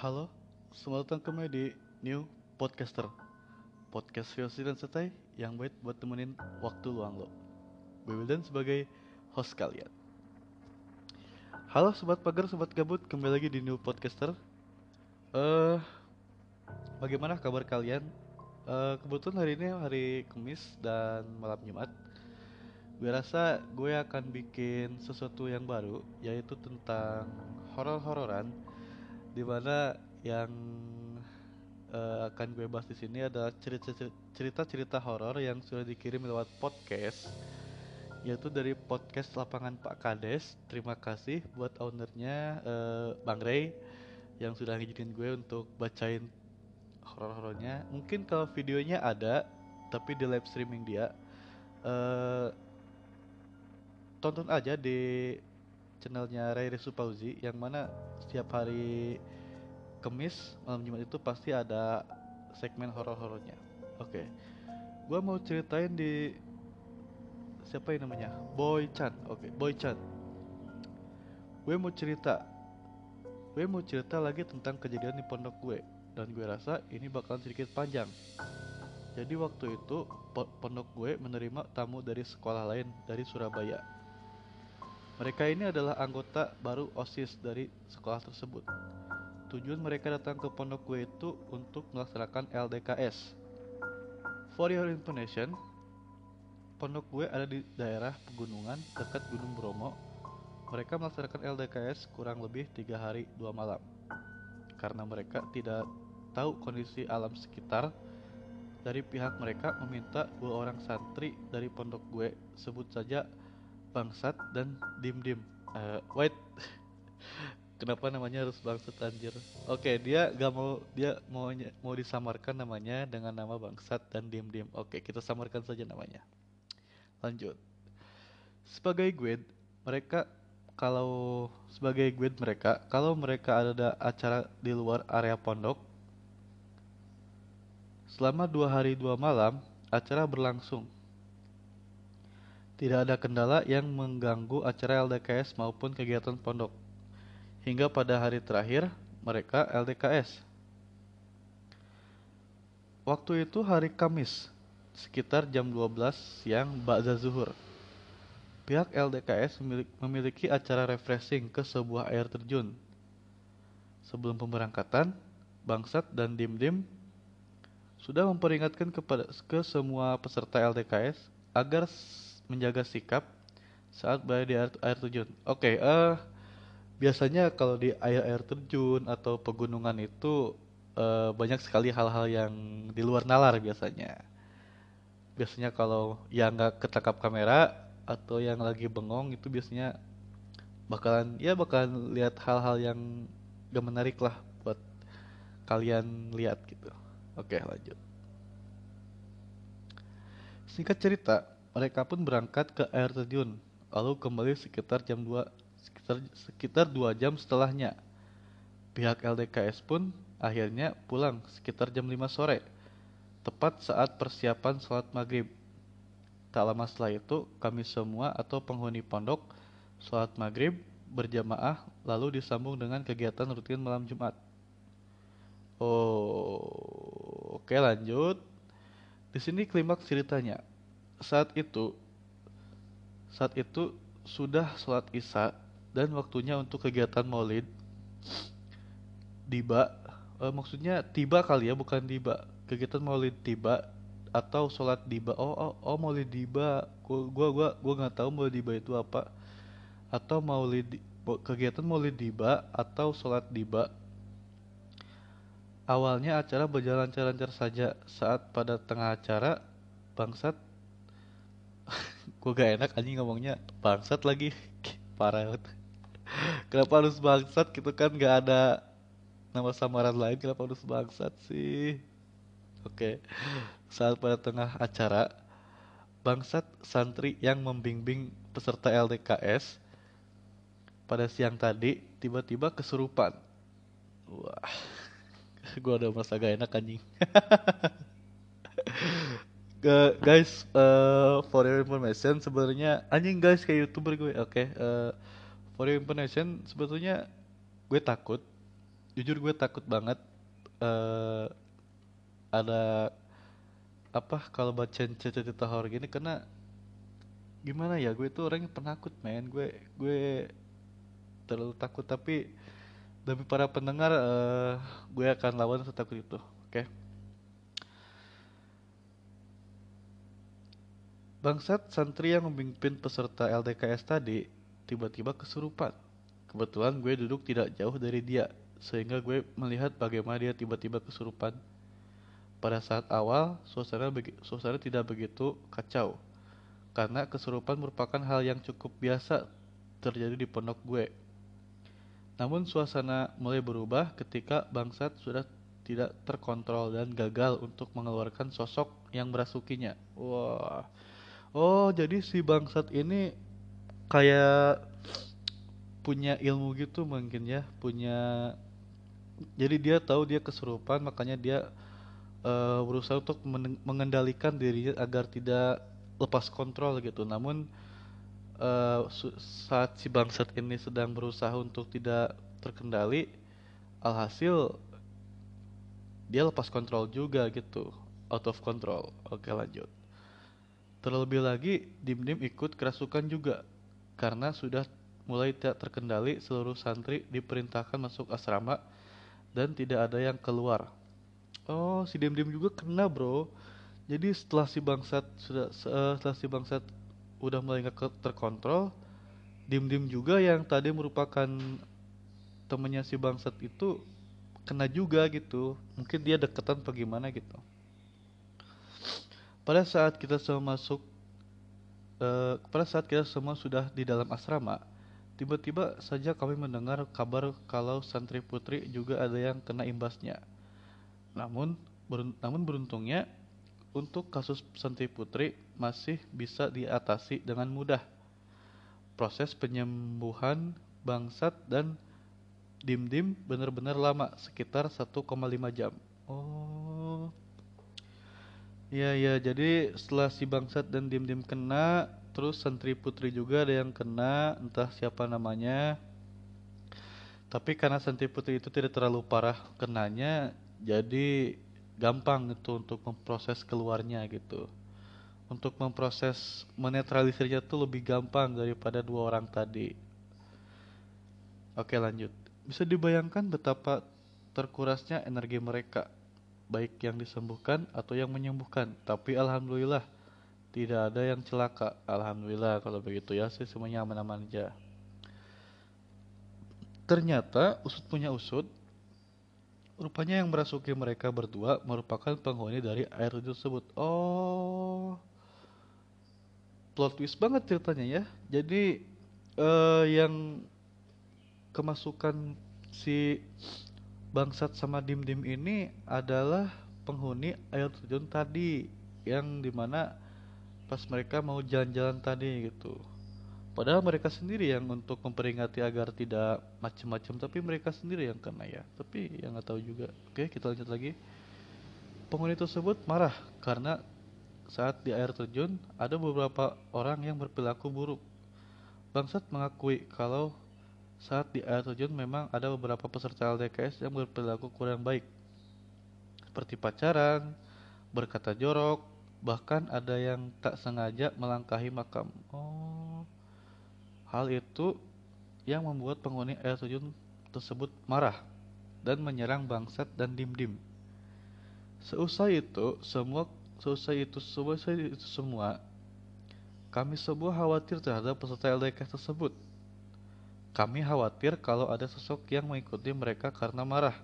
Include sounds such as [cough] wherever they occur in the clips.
Halo, selamat datang kembali di New Podcaster. Podcast Filosofi dan Santai yang baik buat temenin waktu luang lo. Gue Wildan sebagai host kalian. Halo Sobat Pagar, Sobat Gabut, kembali lagi di New Podcaster. Eh, Bagaimana kabar kalian? Eh, kebetulan hari ini hari Kamis dan malam Jumat. Gue rasa gue akan bikin sesuatu yang baru Yaitu tentang horor-hororan Di mana yang eh, akan gue bahas di sini adalah cerita-cerita horor yang sudah dikirim lewat podcast yaitu dari podcast lapangan Pak Kades. Terima kasih buat ownernya eh, Bang Ray yang sudah ngizinin gue untuk bacain horor-horornya. Mungkin kalau videonya ada tapi di live streaming dia eh tonton aja di channelnya Ray Resupauzi yang mana setiap hari Kemis malam Jumat itu pasti ada segmen horor-horornya. Oke, gua mau ceritain di siapa yang namanya Boy Chan. Oke, Boy Chan. Gue mau cerita, gue mau cerita lagi tentang kejadian di pondok gue dan gue rasa ini bakalan sedikit panjang. Jadi waktu itu po- pondok gue menerima tamu dari sekolah lain dari Surabaya. Mereka ini adalah anggota baru OSIS dari sekolah tersebut. Tujuan mereka datang ke pondok gue itu untuk melaksanakan LDKS. For your information, pondok gue ada di daerah pegunungan dekat Gunung Bromo. Mereka melaksanakan LDKS kurang lebih tiga hari dua malam. Karena mereka tidak tahu kondisi alam sekitar, dari pihak mereka meminta dua orang santri dari pondok gue, sebut saja Bangsat dan Dim Dim. Eh, wait, [laughs] kenapa namanya harus Bangsat anjir? Oke, dia gak mau dia mau mau disamarkan namanya dengan nama Bangsat dan Dim Dim. Oke, kita samarkan saja namanya. Lanjut. Sebagai guide, mereka kalau sebagai guide mereka, kalau mereka ada acara di luar area pondok, selama dua hari dua malam, acara berlangsung. Tidak ada kendala yang mengganggu acara LDKS maupun kegiatan pondok. Hingga pada hari terakhir, mereka LDKS. Waktu itu hari Kamis, sekitar jam 12 siang Ba'za Zuhur. Pihak LDKS memili- memiliki acara refreshing ke sebuah air terjun. Sebelum pemberangkatan, Bangsat dan Dim Dim sudah memperingatkan kepada ke semua peserta LDKS agar menjaga sikap saat berada di air, air terjun. Oke, eh biasanya kalau di air-air terjun atau pegunungan itu eh, banyak sekali hal-hal yang di luar nalar biasanya. Biasanya kalau yang nggak ketangkap kamera atau yang lagi bengong itu biasanya bakalan ya bakalan lihat hal-hal yang gak menarik lah buat kalian lihat gitu. Oke, lanjut. Singkat cerita, mereka pun berangkat ke air terjun, lalu kembali sekitar jam 2 sekitar sekitar 2 jam setelahnya. Pihak LDKS pun akhirnya pulang sekitar jam 5 sore, tepat saat persiapan sholat maghrib. Tak lama setelah itu, kami semua atau penghuni pondok sholat maghrib berjamaah lalu disambung dengan kegiatan rutin malam Jumat. Oh, oke lanjut. Di sini klimaks ceritanya. Saat itu, saat itu sudah sholat isya dan waktunya untuk kegiatan maulid. Tiba, eh, maksudnya tiba kali ya, bukan tiba. Kegiatan maulid tiba atau sholat diba. Oh, oh, oh maulid diba. Gua, gua, gua, nggak tahu maulid diba itu apa. Atau maulid kegiatan maulid diba atau sholat diba Awalnya acara berjalan lancar-lancar saja saat pada tengah acara bangsat gue gak enak anjing ngomongnya bangsat lagi. [laughs] Parah banget. Kenapa harus bangsat gitu kan? Gak ada nama samaran lain kenapa harus bangsat sih? Oke. Saat pada tengah acara bangsat santri yang membimbing peserta LDKS pada siang tadi tiba-tiba kesurupan. Wah. [laughs] Gue udah merasa gak enak anjing [laughs] Ga- guys eh, for your information sebenarnya anjing guys kayak youtuber gue oke eh, for your information sebetulnya gue takut jujur gue takut banget uh, ada apa kalau baca cerita horor gini karena gimana ya gue tuh orangnya penakut men gue gue terlalu takut tapi demi para pendengar uh, gue akan lawan setakut itu oke okay? Bangsat santri yang memimpin peserta LDKS tadi tiba-tiba kesurupan. Kebetulan gue duduk tidak jauh dari dia, sehingga gue melihat bagaimana dia tiba-tiba kesurupan. Pada saat awal, suasana, suasana tidak begitu kacau, karena kesurupan merupakan hal yang cukup biasa terjadi di pondok gue. Namun suasana mulai berubah ketika bangsat sudah tidak terkontrol dan gagal untuk mengeluarkan sosok yang merasukinya. Wah, oh jadi si bangsat ini kayak punya ilmu gitu mungkin ya punya jadi dia tahu dia kesurupan makanya dia uh, berusaha untuk mengendalikan dirinya agar tidak lepas kontrol gitu. Namun uh, saat si bangsat ini sedang berusaha untuk tidak terkendali alhasil dia lepas kontrol juga gitu out of control. Oke lanjut Terlebih lagi, Dim-Dim ikut kerasukan juga, karena sudah mulai tidak terkendali seluruh santri diperintahkan masuk asrama dan tidak ada yang keluar. Oh, si Dim-Dim juga kena bro. Jadi setelah si bangsat sudah uh, setelah si bangsat udah mulai nggak terkontrol, Dim-Dim juga yang tadi merupakan temennya si bangsat itu kena juga gitu. Mungkin dia deketan apa gimana gitu. Pada saat kita semua masuk, uh, pada saat kita semua sudah di dalam asrama, tiba-tiba saja kami mendengar kabar kalau santri putri juga ada yang kena imbasnya. Namun, ber, namun beruntungnya untuk kasus santri putri masih bisa diatasi dengan mudah. Proses penyembuhan bangsat dan dim-dim benar-benar lama, sekitar 1,5 jam. Oh, Iya iya. Jadi setelah si bangsat dan dim dim kena terus santri putri juga ada yang kena entah siapa namanya. Tapi karena santri putri itu tidak terlalu parah kenanya jadi gampang itu untuk memproses keluarnya gitu. Untuk memproses menetralisirnya itu lebih gampang daripada dua orang tadi. Oke lanjut. Bisa dibayangkan betapa terkurasnya energi mereka baik yang disembuhkan atau yang menyembuhkan. Tapi alhamdulillah tidak ada yang celaka. Alhamdulillah kalau begitu ya sih semuanya aman-aman aja. Ternyata usut punya usut, rupanya yang merasuki mereka berdua merupakan penghuni dari air tersebut. Oh, plot twist banget ceritanya ya. Jadi uh, yang kemasukan si Bangsat sama Dim Dim ini adalah penghuni air terjun tadi yang di mana pas mereka mau jalan-jalan tadi gitu. Padahal mereka sendiri yang untuk memperingati agar tidak macam-macam, tapi mereka sendiri yang kena ya. Tapi yang nggak tahu juga. Oke, kita lanjut lagi. Penghuni tersebut marah karena saat di air terjun ada beberapa orang yang berperilaku buruk. Bangsat mengakui kalau saat di air terjun memang ada beberapa peserta LDKS yang berperilaku kurang baik, seperti pacaran, berkata jorok, bahkan ada yang tak sengaja melangkahi makam. Oh, hal itu yang membuat penghuni air terjun tersebut marah dan menyerang bangsat dan dim-dim. Seusai itu, semua seusai itu, seusai itu semua, kami semua khawatir terhadap peserta LDKS tersebut kami khawatir kalau ada sosok yang mengikuti mereka karena marah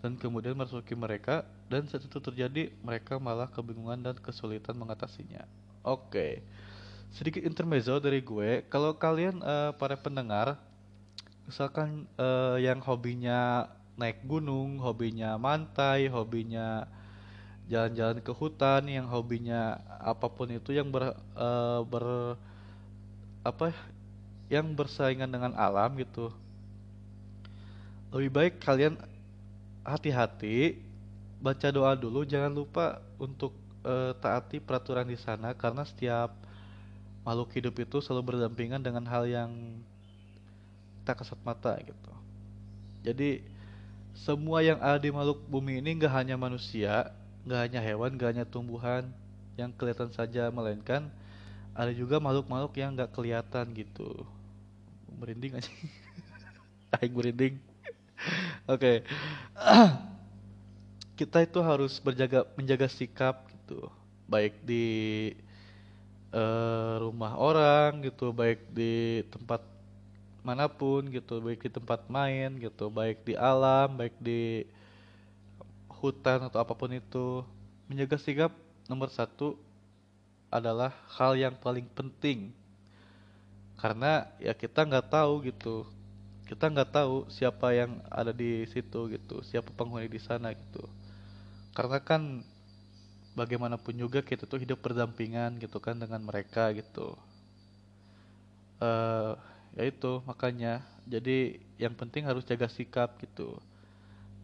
dan kemudian merasuki mereka dan saat itu terjadi mereka malah kebingungan dan kesulitan mengatasinya. Oke. Okay. Sedikit intermezzo dari gue. Kalau kalian uh, para pendengar misalkan uh, yang hobinya naik gunung, hobinya mantai, hobinya jalan-jalan ke hutan, yang hobinya apa pun itu yang ber, uh, ber apa yang bersaingan dengan alam gitu lebih baik kalian hati-hati baca doa dulu jangan lupa untuk uh, taati peraturan di sana karena setiap makhluk hidup itu selalu berdampingan dengan hal yang tak kasat mata gitu jadi semua yang ada di makhluk bumi ini nggak hanya manusia, nggak hanya hewan, nggak hanya tumbuhan yang kelihatan saja, melainkan ada juga makhluk-makhluk yang nggak kelihatan gitu. Merinding aja. [laughs] Aing merinding. Oke. [clears throat] Kita itu harus berjaga menjaga sikap gitu. Baik di eh, rumah orang gitu, baik di tempat mana pun gitu, baik di tempat main gitu, baik di alam, baik di hutan atau apa pun itu. Menjaga sikap nomor satu adalah hal yang paling penting karena ya kita nggak tahu gitu. Kita nggak tahu siapa yang ada di situ gitu siapa penghuni di sana gitu. Karena kan bagaimanapun juga kita tuh hidup berdampingan gitu kan dengan mereka gitu. Eh ya itu makanya. Jadi yang penting harus jaga sikap gitu.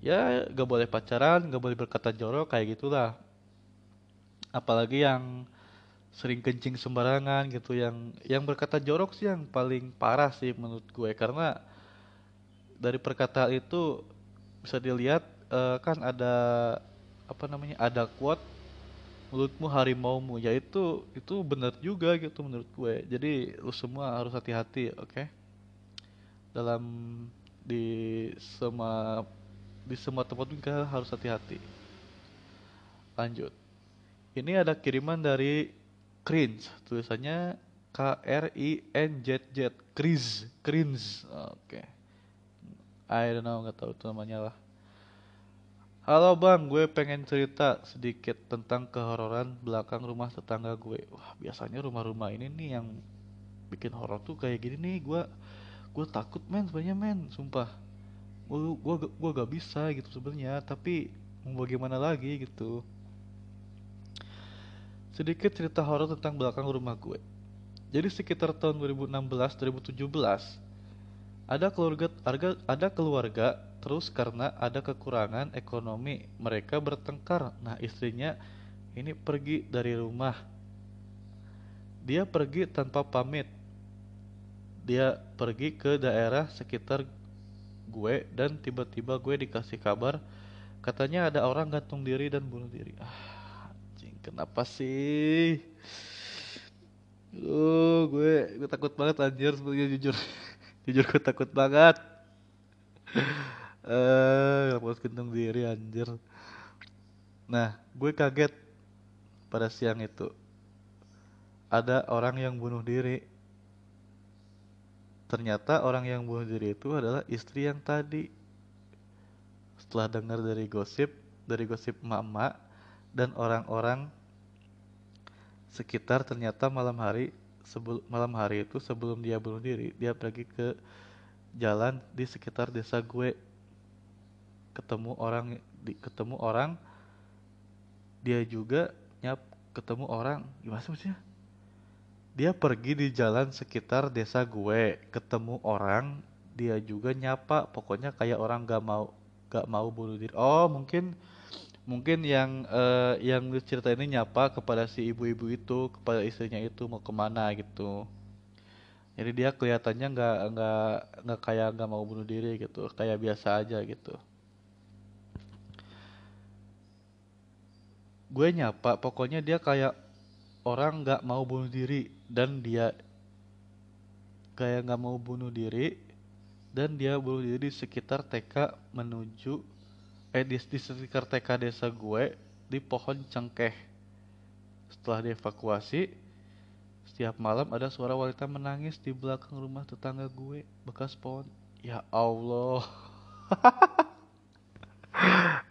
Ya gak boleh pacaran gak boleh berkata jorok kayak gitulah. Apalagi yang sering kencing sembarangan gitu. Yang yang berkata jorok sih yang paling parah sih menurut gue. Karena dari perkataan itu bisa dilihat eh, kan ada apa namanya ada quote mulutmu harimaumu ya itu itu benar juga gitu menurut gue. Jadi lu semua harus hati-hati oke? Dalam di semua di semua tempat juga harus hati-hati. Lanjut. Ini ada kiriman dari Cringe. Tulisannya K R I N Z Z. Cringe. Cringe. Oke. I don't know nggak tahu itu namanya lah. Halo bang, gue pengen cerita sedikit tentang kehororan belakang rumah tetangga gue. Wah, biasanya rumah-rumah ini nih yang bikin horor tuh kayak gini nih. Gue gue takut men sebenarnya men, sumpah. Gue gue gue gak bisa gitu sebenarnya, tapi mau bagaimana lagi gitu. Sedikit cerita horor tentang belakang rumah gue. Jadi sekitar tahun 2016-2017 ada keluarga ada, keluarga terus karena ada kekurangan ekonomi mereka bertengkar. Nah, istrinya ini pergi dari rumah. Dia pergi tanpa pamit. Dia pergi ke daerah sekitar gue dan tiba-tiba gue dikasih kabar katanya ada orang gantung diri dan bunuh diri. Ah, kenapa sih? Uh, gue gue takut banget anjir sebenarnya jujur. [laughs] jujur gue takut banget. Eh, uh, gantung diri anjir. Nah, gue kaget pada siang itu. Ada orang yang bunuh diri. Ternyata orang yang bunuh diri itu adalah istri yang tadi. Setelah dengar dari gosip, dari gosip mama dan orang-orang sekitar ternyata malam hari sebelum malam hari itu sebelum dia bunuh diri, dia pergi ke jalan di sekitar desa gue. Ketemu orang di, ketemu orang dia juga nyap ketemu orang. Gimana sih maksudnya? Dia pergi di jalan sekitar desa gue ketemu orang dia juga nyapa. Pokoknya kayak orang gak mau gak mau bunuh diri. Oh mungkin mungkin yang uh, yang cerita ini nyapa kepada si ibu-ibu itu kepada istrinya itu mau ke mana gitu. Jadi dia kelihatannya nggak nggak nggak kayak nggak mau bunuh diri gitu kayak biasa aja gitu. Gue nyapa pokoknya dia kayak orang nggak mau bunuh diri dan dia kayak nggak mau bunuh diri dan dia bunuh diri di sekitar TK menuju eh di, di sekitar TK desa gue di pohon cengkeh. Setelah dievakuasi setiap malam ada suara wanita menangis di belakang rumah tetangga gue bekas pohon. Ya Allah. [laughs]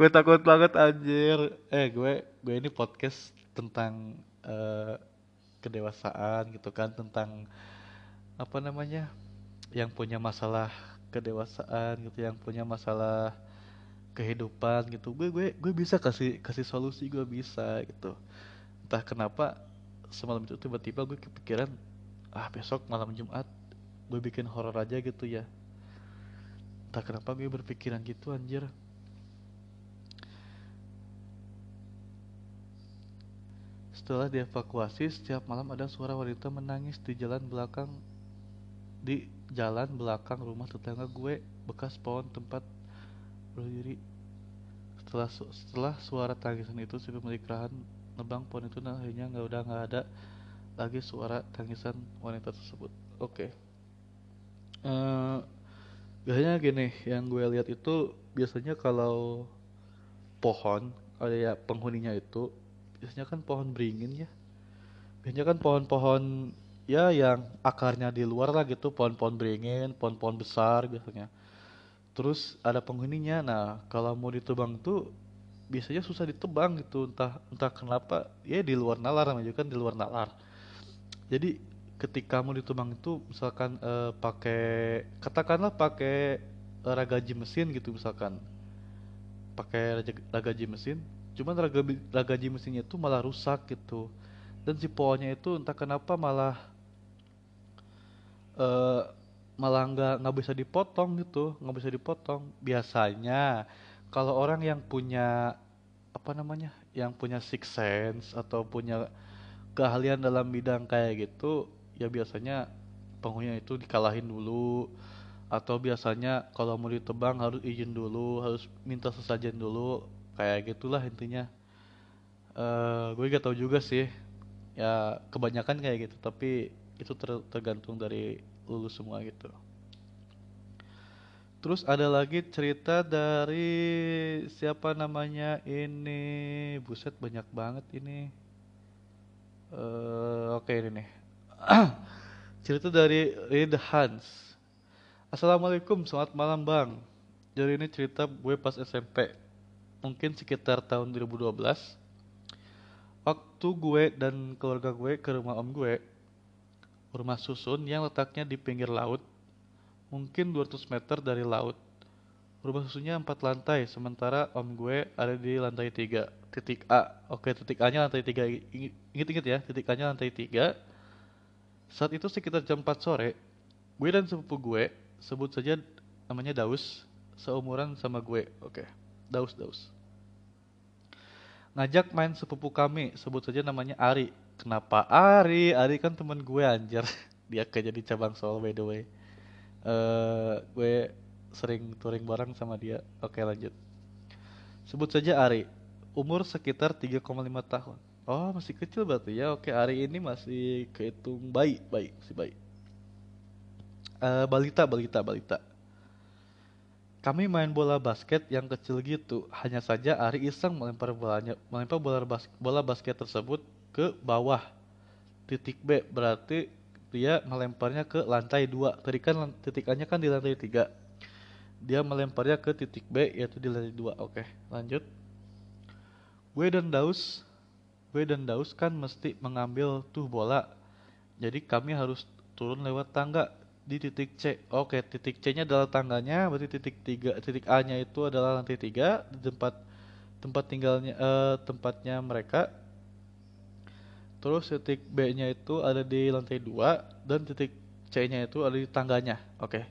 Gue takut banget anjir. Eh gue gue ini podcast tentang uh, kedewasaan gitu kan tentang apa namanya yang punya masalah kedewasaan gitu yang punya masalah kehidupan gitu. Gue gue gue bisa kasih kasih solusi gue bisa gitu. Entah kenapa semalam itu tiba-tiba gue kepikiran ah besok malam Jumat gue bikin horor aja gitu ya. Entah kenapa gue berpikiran gitu anjir. Setelah dievakuasi, setiap malam ada suara wanita menangis di jalan belakang di jalan belakang rumah tetangga gue bekas pohon tempat berdiri. Setelah setelah suara tangisan itu si pemilik rahan nebang pohon itu nah akhirnya nggak udah nggak ada lagi suara tangisan wanita tersebut. Oke. Okay. uh, biasanya gini yang gue lihat itu biasanya kalau pohon ya penghuninya itu biasanya kan pohon beringin ya. Biasanya kan pohon-pohon ya yang akarnya di luar lah gitu pohon-pohon beringin pohon-pohon besar biasanya terus ada penghuninya nah kalau mau ditebang tuh biasanya susah ditebang gitu entah entah kenapa ya di luar nalar namanya kan di luar nalar. Jadi ketika mau ditebang itu misalkan uh, pakai katakanlah pakai uh, ragaji mesin gitu misalkan. Pakai ragaji mesin cuman raga, ragaji mesinnya itu malah rusak gitu. Dan si pohonnya itu entah kenapa malah uh, malah nggak nggak bisa dipotong gitu nggak bisa dipotong. Biasanya kalau orang yang punya apa namanya yang punya six sense atau punya keahlian dalam bidang kayak gitu ya biasanya penghuninya itu dikalahin dulu. Atau biasanya kalau mau ditebang harus izin dulu harus minta sesajen dulu. Kayak gitulah intinya. Uh, gue gak tau juga sih. Ya kebanyakan kayak gitu tapi itu ter tergantung dari lulus semua gitu. Terus ada lagi cerita dari siapa namanya ini. Buset banyak banget ini. Uh, oke okay, ini nih. [clears throat] Cerita dari Reed Hans. Assalamualaikum selamat malam bang. Jadi ini cerita gue pas SMP mungkin sekitar tahun 2012 waktu gue dan keluarga gue ke rumah om gue rumah susun yang letaknya di pinggir laut mungkin 200 meter dari laut. Rumah susunnya empat lantai sementara om gue ada di lantai tiga. Titik A. Oke titik A nya lantai tiga. Inget-inget ya titik A nya lantai tiga. Saat itu sekitar jam 4 sore gue dan sepupu gue sebut saja namanya Daus seumuran sama gue. Oke Daus Daus. Ngajak main sepupu kami, sebut saja namanya Ari. Kenapa Ari? Ari kan teman gue anjir. [laughs] Dia kayak jadi cabang soal by the way. Uh, gue sering touring bareng sama dia. Oke lanjut. Sebut saja Ari. Umur sekitar 3,5 tahun. Oh masih kecil berarti ya. Oke Ari ini masih kehitung bayi, bayi, masih bayi. Uh, balita, balita, balita. Kami main bola basket yang kecil gitu. Hanya saja Ari iseng melempar bolanya, melempar bola, bas, bola basket tersebut ke bawah titik B. Berarti dia melemparnya ke lantai 2. Tadi kan titikannya kan di lantai 3. Dia melemparnya ke titik B yaitu di lantai 2. Oke, lanjut. Gue dan Daus, gue dan Daus kan mesti mengambil tuh bola. Jadi kami harus turun lewat tangga di titik C. Oke, titik C-nya adalah tangganya, berarti titik tiga, titik A-nya itu adalah lantai tiga di tempat tempat tinggalnya uh, tempatnya mereka. Terus titik B-nya itu ada di lantai dua dan titik C-nya itu ada di tangganya. Oke.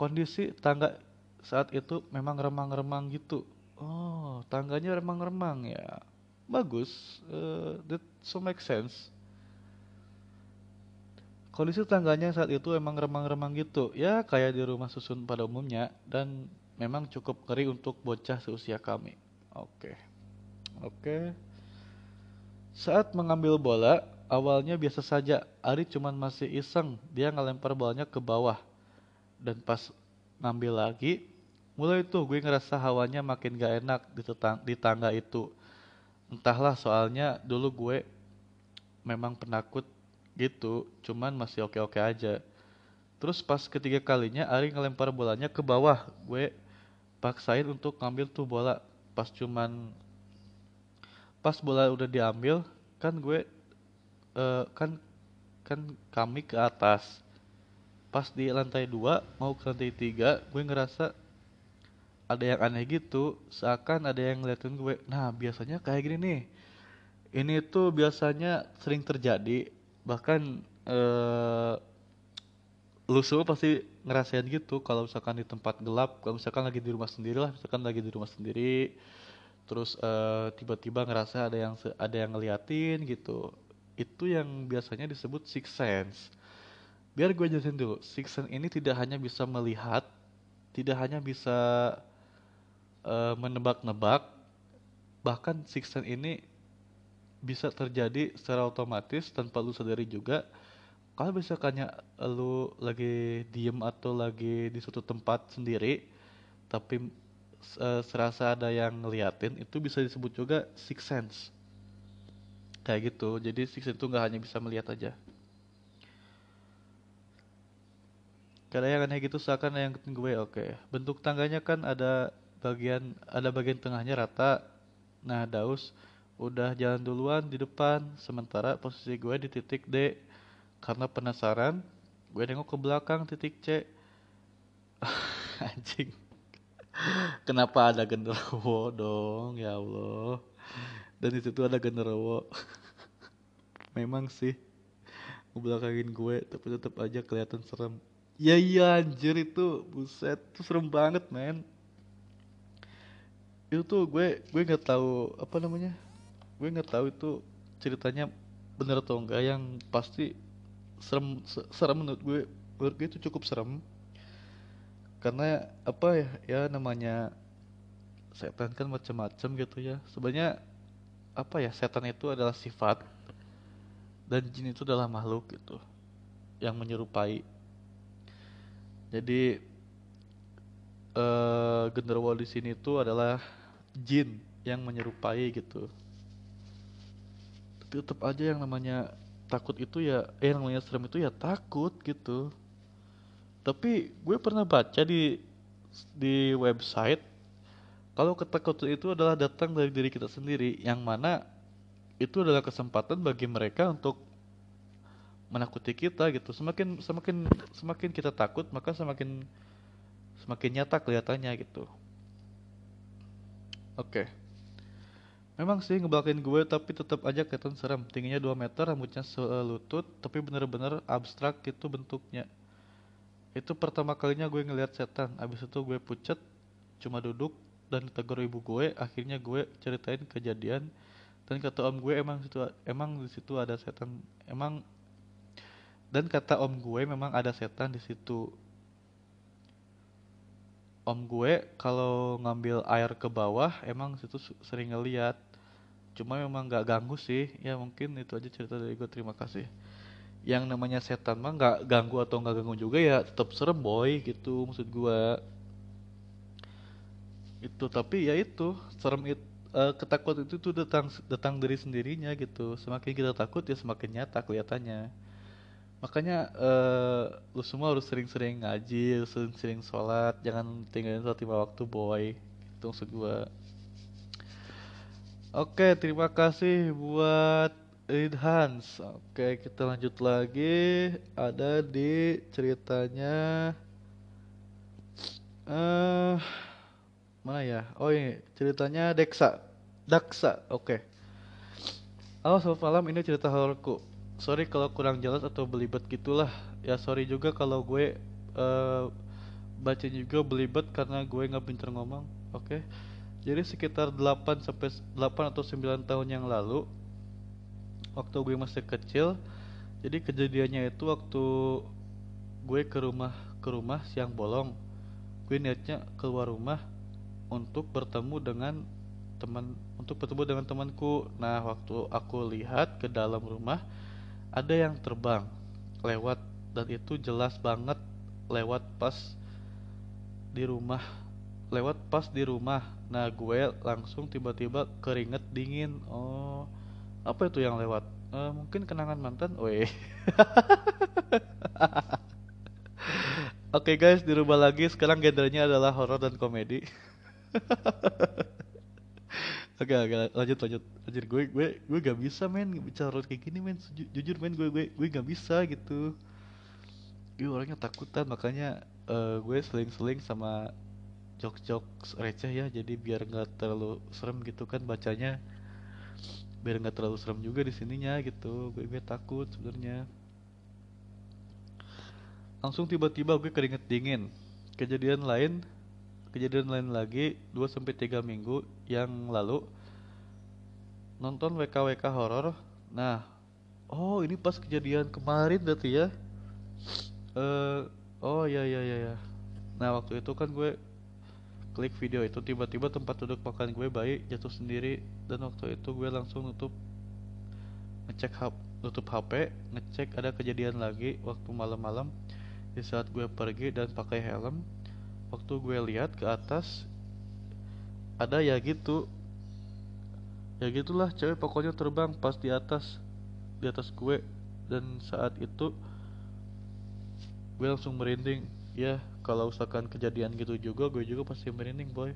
Kondisi tangga saat itu memang remang-remang gitu. Oh, tangganya remang-remang ya. Bagus. Uh, that so make sense Kondisi tangganya saat itu emang remang-remang gitu, ya kayak di rumah susun pada umumnya dan memang cukup ngeri untuk bocah seusia kami. Oke. Oke. Saat mengambil bola, awalnya biasa saja. Ari cuman masih iseng, dia ngelempar bolanya ke bawah. Dan pas ngambil lagi, mulai tuh gue ngerasa hawanya makin gak enak di, tetang, di tangga itu. Entahlah soalnya dulu gue memang penakut gitu cuman masih oke-oke aja terus pas ketiga kalinya Ari ngelempar bolanya ke bawah gue paksain untuk ngambil tuh bola pas cuman pas bola udah diambil kan gue uh, kan kan kami ke atas. Pas di lantai dua mau ke lantai tiga gue ngerasa ada yang aneh gitu. Seakan ada yang ngeliatin gue nah biasanya kayak gini nih. Ini tuh biasanya sering terjadi. Bahkan uh, lu semua pasti ngerasain gitu kalau misalkan di tempat gelap kalau misalkan lagi di rumah sendiri lah misalkan lagi di rumah sendiri terus uh, tiba-tiba ngerasa ada yang ada yang ngeliatin gitu. Itu yang biasanya disebut six sense. Biar gue jelasin dulu six sense ini tidak hanya bisa melihat tidak hanya bisa uh, menebak-nebak bahkan six sense ini bisa terjadi secara otomatis tanpa lu sadari juga. Kalau misalkannya lu lagi diem atau lagi di suatu tempat sendiri tapi uh, serasa ada yang ngeliatin itu bisa disebut juga six sense kayak gitu jadi six sense itu nggak hanya bisa melihat aja Karena yang aneh gitu seakan yang gue oke. Okay. Bentuk tangganya kan ada bagian ada bagian tengahnya rata. Nah, Daus udah jalan duluan di depan sementara posisi gue di titik D. Karena penasaran, gue nengok ke belakang titik C. [laughs] Anjing. Kenapa ada genderuwo dong, ya Allah. Dan di situ ada genderuwo. [laughs] Memang sih. Ngebelakangin gue, tapi tetap aja kelihatan serem. Iya iya anjir itu buset. Tuh serem banget men. Itu tuh gue gue nggak tahu apa namanya? Gue nggak tahu itu ceritanya bener atau enggak yang pasti serem serem menurut gue. Menurut gue itu cukup serem karena apa ya ya namanya setan kan macam-macam gitu ya sebenarnya apa ya setan itu adalah sifat dan jin itu adalah makhluk gitu yang menyerupai jadi uh, genderuwo di sini itu adalah jin yang menyerupai gitu. Tapi tetap aja yang namanya takut itu ya, eh yang namanya serem itu ya takut gitu. Tapi gue pernah baca di di website kalau ketakutan itu adalah datang dari diri kita sendiri, yang mana itu adalah kesempatan bagi mereka untuk menakuti kita gitu. Semakin semakin semakin kita takut maka semakin semakin nyata kelihatannya gitu. Oke. Okay. memang sih ngebelakin gue tapi tetap aja kelihatan serem. Tingginya 2 meter rambutnya selutut tapi bener-bener abstrak itu bentuknya itu pertama kalinya gue ngeliat setan. Abis itu gue pucet cuma duduk dan ditegur ibu gue. Akhirnya gue ceritain kejadian dan kata om gue emang situ emang di situ ada setan? Emang dan kata om gue memang ada setan di situ. Om gue kalau ngambil air ke bawah emang situ sering ngeliat. Cuma memang nggak ganggu sih. Ya mungkin itu aja cerita dari gue. Terima kasih yang namanya setan mah nggak ganggu atau nggak ganggu juga ya tetap serem boy gitu maksud gue itu tapi ya itu serem itu uh, ketakutan itu tuh datang datang dari sendirinya gitu. Semakin kita takut ya semakin nyata kelihatannya. Makanya uh, lu semua harus sering-sering ngaji sering-sering sholat jangan tinggalin sholat lima waktu boy itu maksud gua. Oke terima kasih buat Hans oke kita lanjut lagi. Ada di ceritanya uh, mana ya? Oh ini ceritanya Deksa Daksa oke. Halo selamat malam. Ini cerita hororku. Sorry kalau kurang jelas atau belibet gitulah. Ya sorry juga kalau gue uh, baca juga belibet karena gue nggak pinter ngomong. Oke. Okay? jadi sekitar 8 sampai 8 atau 9 tahun yang lalu waktu gue masih kecil jadi kejadiannya itu waktu gue ke rumah ke rumah siang bolong gue niatnya keluar rumah untuk bertemu dengan teman untuk bertemu dengan temanku. Nah waktu aku lihat ke dalam rumah ada yang terbang lewat dan itu jelas banget lewat pas di rumah lewat pas di rumah. Nah gue langsung tiba-tiba keringet dingin. Oh apa itu yang lewat uh, mungkin kenangan mantan Oke okay guys, dirubah lagi. Sekarang gendernya adalah horor dan komedi. Oke, oke, lanjut, lanjut. Anjir, gue, gue, gue gak bisa men bicara kayak gini men. Jujur men, gue, gue, gue gak bisa gitu. Gue orangnya takutan, makanya uh, gue seling-seling sama jok-jok receh ya. Jadi biar nggak terlalu serem gitu kan bacanya. Biar nggak terlalu serem juga di sininya gitu. Gue, gue takut sebenarnya. Langsung tiba-tiba gue keringet dingin. Kejadian lain kejadian lain lagi 2 sampai 3 minggu yang lalu nonton WKWK horor. Nah, oh ini pas kejadian kemarin berarti ya. Uh, oh ya ya ya ya. Nah, waktu itu kan gue klik video itu tiba-tiba tempat duduk makan gue bayi jatuh sendiri. Dan waktu itu gue langsung nutup ngecek hap nutup HP ngecek ada kejadian lagi waktu malam-malam. Di saat gue pergi dan pakai helm waktu gue lihat ke atas ada ya gitu. Ya gitulah cewek pokoknya terbang pas di atas di atas gue. Dan saat itu gue langsung merinding ya kalau usahakan kejadian gitu juga gue juga pasti merinding boy.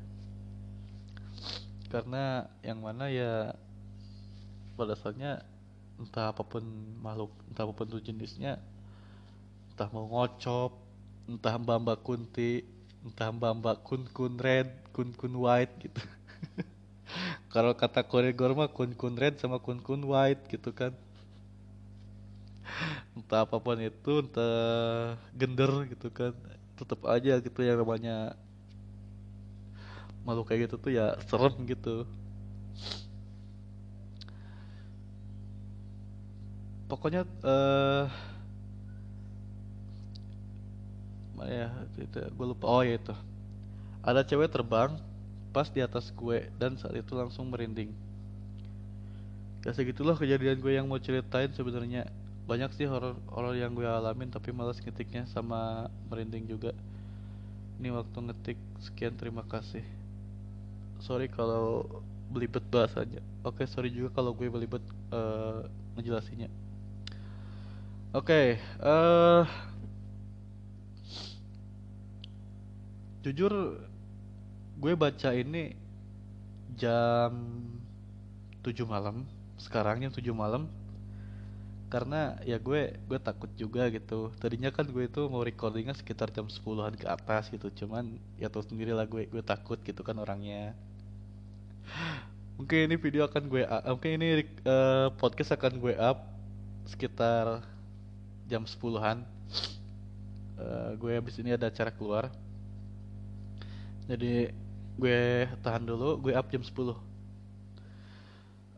Karena yang mana ya pada saatnya entah apa pun makhluk entah apa pun tuh jenisnya entah mau ngocop entah mbak mbak kunti entah mbak mbak kun kun red kun kun white gitu. [laughs] Kalau kata koregor mah kun kun red sama kun kun white gitu kan entah apa pun itu entah gender gitu kan. Tetap aja gitu yang namanya makhluk kayak gitu tuh ya serem gitu. Pokoknya eh mana ya itu gue lupa. Oh ya itu. Ada cewek terbang pas di atas gue dan saat itu langsung merinding. Ya segitulah kejadian gue yang mau ceritain sebenarnya banyak sih horor horor yang gue alamin tapi malas ngetiknya sama merinding juga. Ini waktu ngetik sekian terima kasih. Sorry kalau belibet bahasanya. Oke sorry juga kalau gue belibet uh, Oke, okay, uh, eh, jujur gue baca ini jam 7 malam, sekarang jam 7 malam. Karena ya gue gue takut juga gitu. Tadinya kan gue itu mau recordingnya sekitar jam 10-an ke atas gitu. Cuman ya tau sendiri lah gue gue takut gitu kan orangnya. Mungkin ini video akan gue uh, mungkin ini uh, podcast akan gue up sekitar jam 10-an uh, gue habis ini ada acara keluar jadi gue tahan dulu gue up jam 10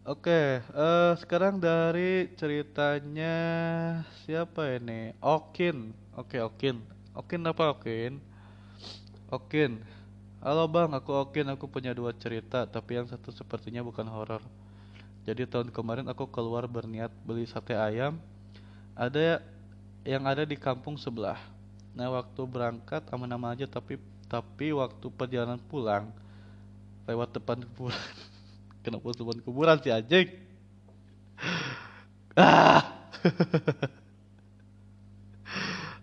Oke, uh, sekarang dari ceritanya siapa ini? Okin. Oke, Okin. Okin apa Okin? Okin. Halo bang, aku Okin. Aku punya dua cerita, tapi yang satu sepertinya bukan horor. Jadi tahun kemarin aku keluar berniat beli sate ayam. Ada yang ada di kampung sebelah. Nah waktu berangkat aman-aman aja tapi tapi waktu perjalanan pulang lewat depan [laughs] kuburan. Kenapa depan kuburan sih anjing? [laughs] Ah. [laughs]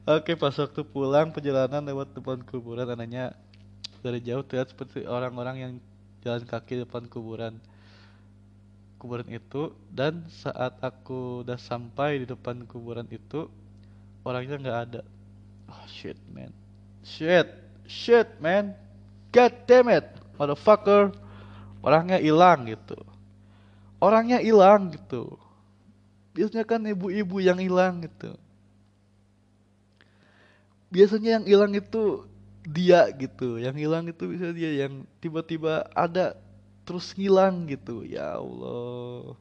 Oke pas waktu pulang perjalanan lewat depan kuburan anaknya dari jauh terlihat seperti orang-orang yang jalan kaki depan kuburan. Kuburan itu dan saat aku udah sampai di depan kuburan itu orangnya nggak ada. Oh shit man. Shit shit man. God damn it motherfucker orangnya hilang gitu. Orangnya hilang gitu. Biasanya kan ibu-ibu yang hilang gitu. Biasanya yang hilang itu dia gitu. Yang hilang itu bisa dia yang tiba-tiba ada terus hilang gitu. Ya Allah.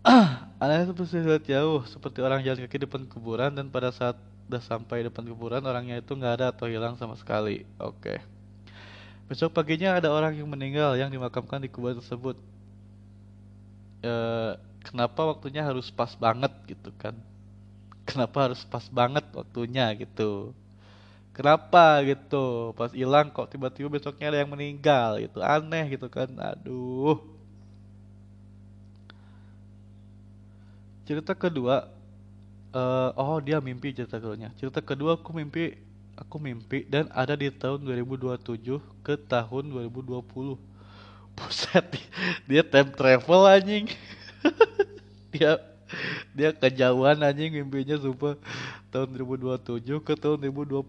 [clears throat] Anehnya itu saya lihat jauh, seperti orang jalan kaki depan kuburan dan pada saat udah sampai depan kuburan orangnya itu nggak ada atau hilang sama sekali. Oke. Besok paginya ada orang yang meninggal yang dimakamkan di kuburan tersebut. E, kenapa waktunya harus pas banget gitu kan? Kenapa harus pas banget waktunya gitu? Kenapa gitu? Pas hilang kok tiba-tiba besoknya ada yang meninggal gitu. Aneh gitu kan. Aduh. cerita kedua uh, oh dia mimpi cerita keduanya cerita kedua aku mimpi aku mimpi dan ada di tahun 2027 ke tahun 2020 [laughs] buset dia time travel anjing. [laughs] Dia dia kejauhan anjing mimpinya sumpah tahun 2027 ke tahun 2020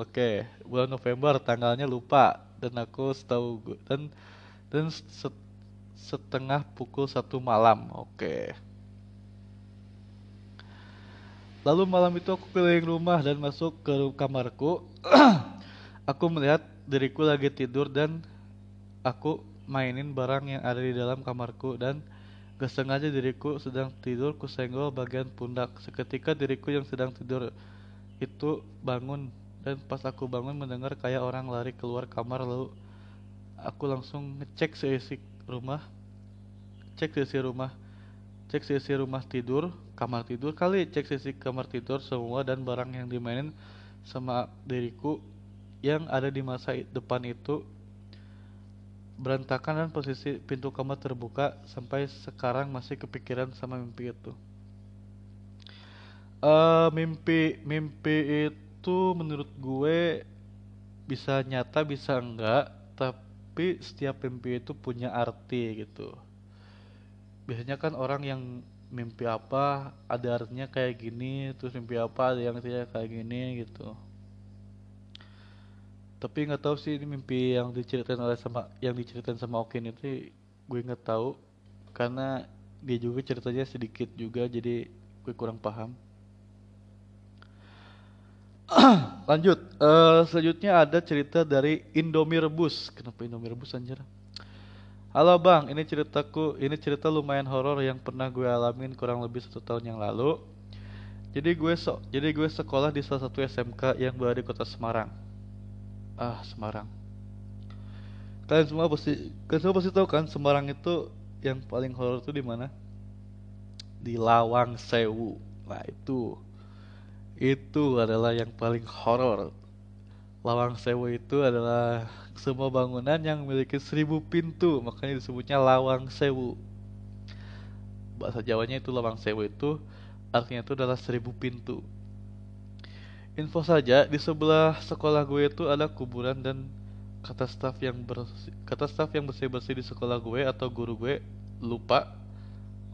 oke bulan November tanggalnya lupa. Dan aku setahu dan dan setengah pukul satu malam. Oke Lalu malam itu aku keliling rumah dan masuk ke kamarku. [clears throat] aku melihat diriku lagi tidur dan aku mainin barang yang ada di dalam kamarku dan gak sengaja diriku sedang tidur ku senggol bagian pundak. Seketika diriku yang sedang tidur itu bangun dan pas aku bangun mendengar kayak orang lari keluar kamar lalu aku langsung ngecek seisi rumah cek seisi rumah cek seisi rumah tidur kamar tidur kali cek seisi kamar tidur semua dan barang yang dimainin sama diriku yang ada di masa depan itu. Berantakan dan posisi pintu kamar terbuka sampai sekarang masih kepikiran sama mimpi itu. Uh, mimpi mimpi itu menurut gue bisa nyata bisa enggak tapi setiap mimpi itu punya arti gitu. Biasanya kan orang yang mimpi apa ada artinya kayak gini terus mimpi apa ada yang tidak kayak gini gitu tapi nggak tahu sih ini mimpi yang diceritain oleh sama yang diceritain sama Okin itu gue nggak tahu karena dia juga ceritanya sedikit juga jadi gue kurang paham [clears throat] Lanjut, uh, selanjutnya ada cerita dari Indomie Rebus. Kenapa Indomie Rebus anjir? Halo bang, ini ceritaku, ini cerita lumayan horor yang pernah gue alamin kurang lebih satu tahun yang lalu. Jadi gue so, jadi gue sekolah di salah satu SMK yang berada di kota Semarang. Ah, Semarang. Kalian semua pasti, kalian semua pasti tahu kan Semarang itu yang paling horor itu di mana? Di Lawang Sewu. Nah itu itu adalah yang paling horor. Lawang Sewu itu adalah semua bangunan yang memiliki seribu pintu, makanya disebutnya Lawang Sewu. Bahasa Jawanya itu Lawang Sewu itu artinya itu adalah seribu pintu. Info saja di sebelah sekolah gue itu ada kuburan dan kata staf yang bersih, kata staf yang bersih bersih di sekolah gue atau guru gue lupa.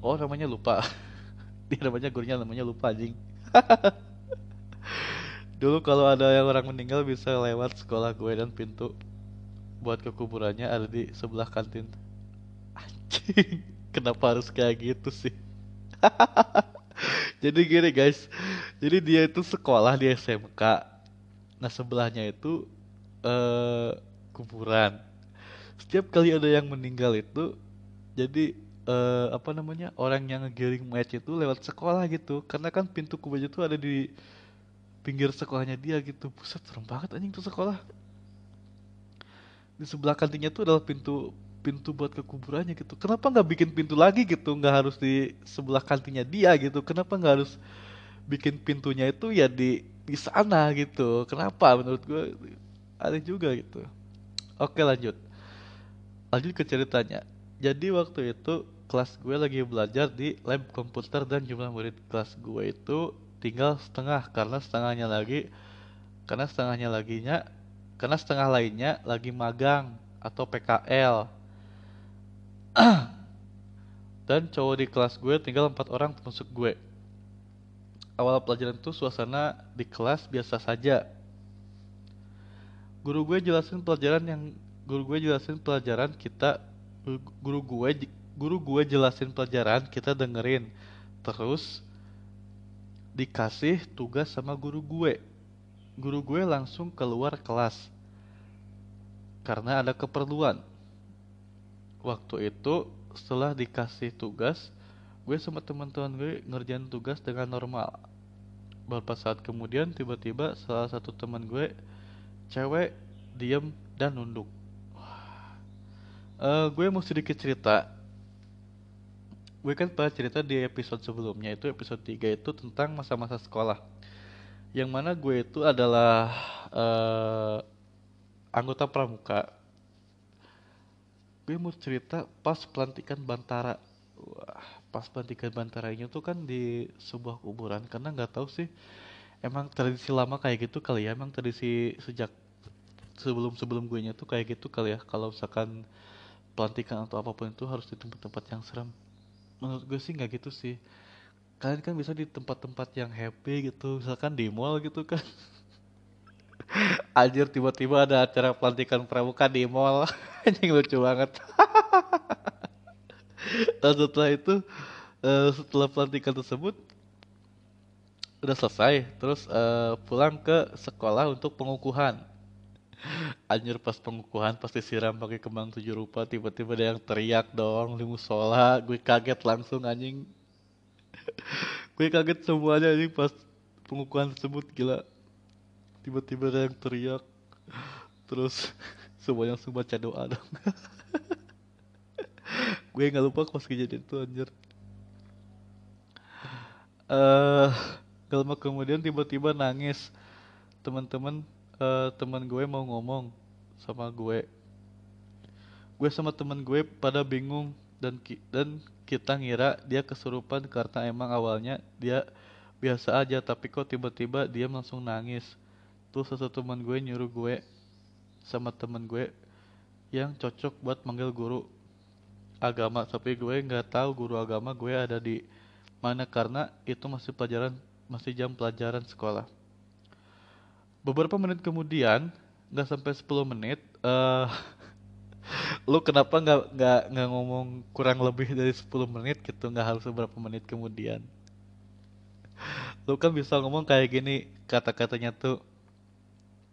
Oh namanya lupa. [laughs] Dia namanya gurunya namanya lupa anjing. [laughs] Dulu kalau ada yang orang meninggal bisa lewat sekolah gue dan pintu buat ke kuburannya ada di sebelah kantin. Anjing, [laughs] kenapa harus kayak gitu sih? [laughs] Jadi gini guys, jadi dia itu sekolah di SMK. Nah sebelahnya itu uh, kuburan. Setiap kali ada yang meninggal itu, jadi uh, apa namanya orang yang ngegiring mayat itu lewat sekolah gitu. Karena kan pintu kuburan itu ada di pinggir sekolahnya dia gitu. Pusat serem banget anjing tuh sekolah. Di sebelah kantinnya tuh adalah pintu pintu buat ke kuburannya gitu. Kenapa nggak bikin pintu lagi gitu? Nggak harus di sebelah kantinnya dia gitu. Kenapa nggak harus bikin pintunya itu ya di di sana gitu? Kenapa? Menurut gue ada juga gitu. Oke lanjut. Lanjut ke ceritanya. Jadi waktu itu kelas gue lagi belajar di lab komputer dan jumlah murid kelas gue itu tinggal setengah karena setengahnya lagi karena setengahnya laginya karena setengah lainnya lagi magang atau PKL [clears throat] dan cowok di kelas gue tinggal empat orang termasuk gue. Awal pelajaran itu suasana di kelas biasa saja. Guru gue jelasin pelajaran yang guru gue jelasin pelajaran kita guru gue guru gue jelasin pelajaran kita dengerin. Terus dikasih tugas sama guru gue. Guru gue langsung keluar kelas karena ada keperluan. Waktu itu setelah dikasih tugas, gue sama teman-teman gue ngerjain tugas dengan normal. Beberapa saat kemudian tiba-tiba salah satu teman gue cewek diem dan nunduk. Uh, gue mau sedikit cerita gue kan pernah cerita di episode sebelumnya itu episode 3 itu tentang masa-masa sekolah. Yang mana gue itu adalah uh, anggota pramuka. Gue mau cerita pas pelantikan Bantara. Wah pas pelantikan Bantara ini tuh kan di sebuah kuburan karena nggak tahu sih emang tradisi lama kayak gitu kali ya emang tradisi sejak sebelum sebelum gue nya tuh kayak gitu kali ya. Kalau misalkan pelantikan atau apa pun itu harus di tempat-tempat yang serem menurut gue sih nggak gitu sih. Kalian kan bisa di tempat-tempat yang happy gitu misalkan di mall gitu kan. [laughs] Anjir tiba-tiba ada acara pelantikan pramuka di mall. [laughs] Anjing lucu banget. [laughs] Dan setelah itu uh, Setelah pelantikan tersebut Udah selesai. Terus uh, pulang ke sekolah untuk pengukuhan Anjir pas pengukuhan pasti siram pakai kembang tujuh rupa tiba-tiba ada yang teriak dong di musola. Gue kaget langsung anjing. [laughs] Gue kaget semuanya anjing pas pengukuhan tersebut gila. Tiba-tiba ada yang teriak. Terus [laughs] semuanya langsung baca doa dong. [laughs] Gue nggak lupa pas kejadian itu anjir. Eh uh, gak lama kemudian tiba-tiba nangis teman-teman uh, teman gue mau ngomong sama gue gue sama teman gue pada bingung dan ki dan kita ngira dia kesurupan karena emang awalnya dia biasa aja tapi kok tiba-tiba dia langsung nangis tuh satu teman gue nyuruh gue sama teman gue yang cocok buat manggil guru agama tapi gue nggak tahu guru agama gue ada di mana karena itu masih pelajaran masih jam pelajaran sekolah. Beberapa menit kemudian, nggak sampai 10 menit, uh, [laughs] lu kenapa nggak nggak nggak ngomong kurang lebih dari 10 menit gitu, nggak harus beberapa menit kemudian. Lu kan bisa ngomong kayak gini, kata-katanya tuh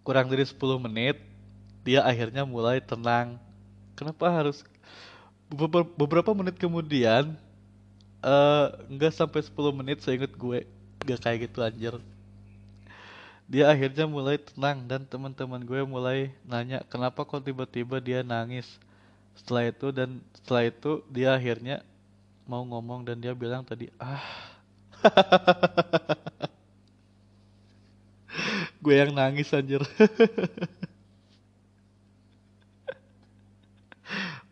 kurang dari 10 menit, dia akhirnya mulai tenang. Kenapa harus beberapa menit kemudian, uh, nggak sampai 10 menit saya inget gue gak kayak gitu anjir dia akhirnya mulai tenang dan teman-teman gue mulai nanya kenapa kok tiba-tiba dia nangis? Setelah itu dan setelah itu dia akhirnya mau ngomong dan dia bilang tadi ah. [laughs] Gue yang nangis anjir. [laughs]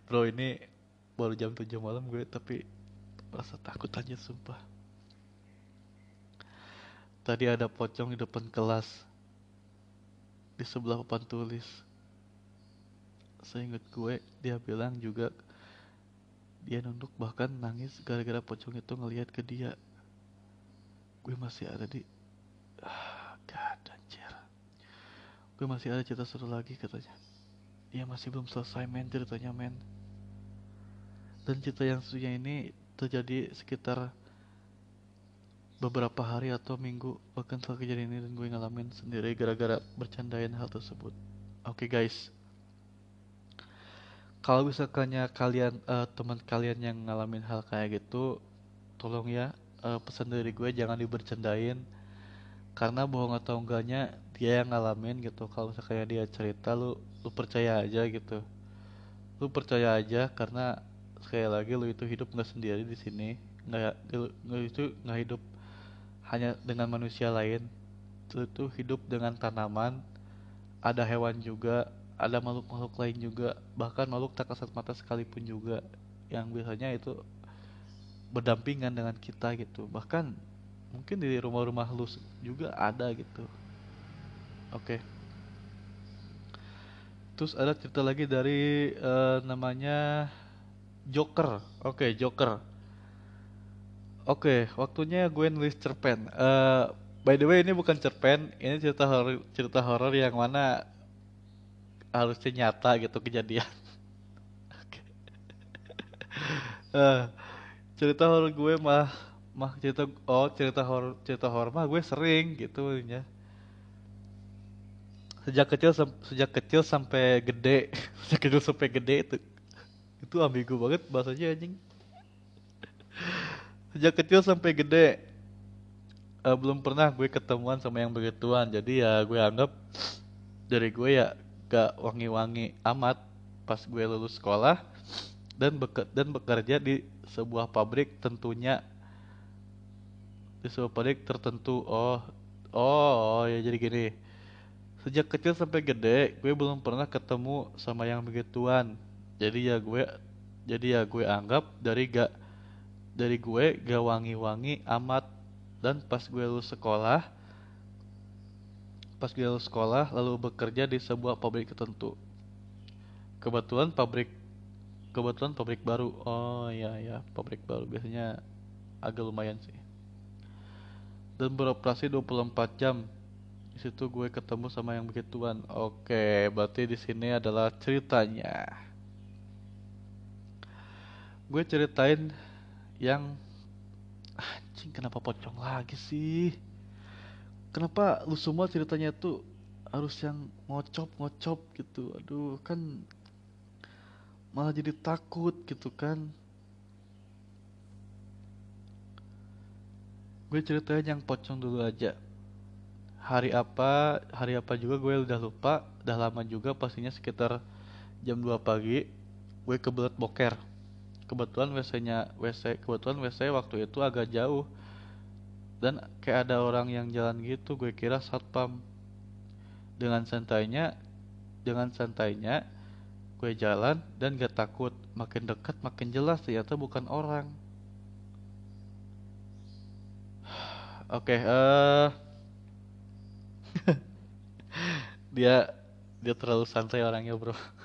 Bro ini baru jam 7 malam gue tapi rasa takut aja sumpah Tadi ada pocong di depan kelas. Di sebelah papan tulis. Saya ingat gue, dia bilang juga dia nunduk bahkan nangis gara-gara pocong itu ngelihat ke dia. Gue masih ada di ah, God, anjir. Gue masih ada cerita seru lagi katanya. Dia masih belum selesai men ceritanya men. Dan cerita yang satunya ini terjadi sekitar beberapa hari atau minggu bahkan setelah kejadian ini dan gue ngalamin sendiri gara-gara bercandain hal tersebut. Oke okay, guys. Kalau misalkannya kalian uh, teman kalian yang ngalamin hal kayak gitu tolong ya uh, pesan dari gue jangan dibercandain. Karena bohong atau enggaknya dia yang ngalamin gitu. Kalau misalnya dia cerita lu lu percaya aja gitu. Lu percaya aja karena sekali lagi lu itu hidup nggak sendiri di sini. Nggak lu itu nggak hidup hanya dengan manusia lain. Itu hidup dengan tanaman ada hewan juga ada makhluk-makhluk lain juga bahkan makhluk tak kasat mata sekalipun juga yang biasanya itu berdampingan dengan kita gitu. Bahkan mungkin di rumah-rumah lu juga ada gitu. Oke. Okay. terus ada cerita lagi dari uh, namanya Joker. Oke okay, Joker Oke, okay, waktunya gue nulis cerpen. Uh, by the way, ini bukan cerpen, ini cerita horor, cerita horor yang mana harusnya nyata gitu kejadian. [laughs] Oke. uh, cerita horor gue mah mah cerita oh cerita horor cerita horor mah gue sering gitu ya. Sejak kecil sejak kecil sampai gede, [laughs] sejak kecil sampai gede itu itu ambigu banget bahasanya anjing sejak kecil sampai gede uh, belum pernah gue ketemuan sama yang begituan. Jadi ya gue anggap dari gue ya gak wangi-wangi amat pas gue lulus sekolah dan beke dan bekerja di sebuah pabrik tentunya. Di sebuah pabrik tertentu. Oh oh, oh ya jadi gini. Sejak kecil sampai gede gue belum pernah ketemu sama yang begituan. Jadi ya gue jadi ya gue anggap dari gak dari gue gak wangi-wangi amat. Dan pas gue lulus sekolah pas gue lulus sekolah lalu bekerja di sebuah pabrik tertentu. Kebetulan pabrik kebetulan pabrik baru. Oh iya ya pabrik baru. Biasanya agak lumayan sih. Dan beroperasi 24 jam. Di situ gue ketemu sama yang begituan oke berarti di sini adalah ceritanya. Gue ceritain yang anjing kenapa pocong lagi sih? Kenapa lu semua ceritanya tuh harus yang ngocop ngocop gitu? Aduh kan malah jadi takut gitu kan. Gue ceritain yang pocong dulu aja. Hari apa hari apa juga gue udah lupa. Udah lama juga pastinya sekitar jam 2 pagi gue kebelet boker kebetulan WC-nya WC kebetulan WC waktu itu agak jauh. Dan kayak ada orang yang jalan gitu gue kira satpam. Dengan santainya dengan santainya gue jalan dan gak takut. Makin dekat makin jelas ternyata bukan orang. [sighs] Oke okay, uh, eh. [laughs] dia dia terlalu santai orangnya bro [laughs]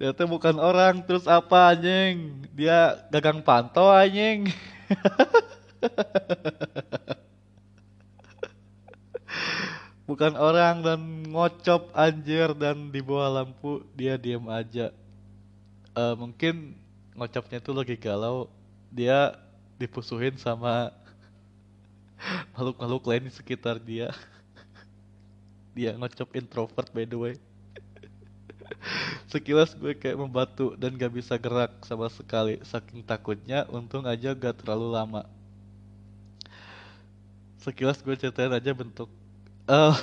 ternyata bukan orang terus apa anjing? Dia gagang pantau anjing. [laughs] Bukan orang dan ngocop anjir dan di bawah lampu dia diam aja. Uh, mungkin ngocopnya itu lagi galau dia dipusuhin sama [laughs] makhluk-makhluk lain di sekitar dia. [laughs] Dia ngocop introvert by the way Sekilas gue kayak membatu dan gak bisa gerak sama sekali. Saking takutnya untung aja gak terlalu lama. Sekilas gue ceritain aja bentuk. Uh,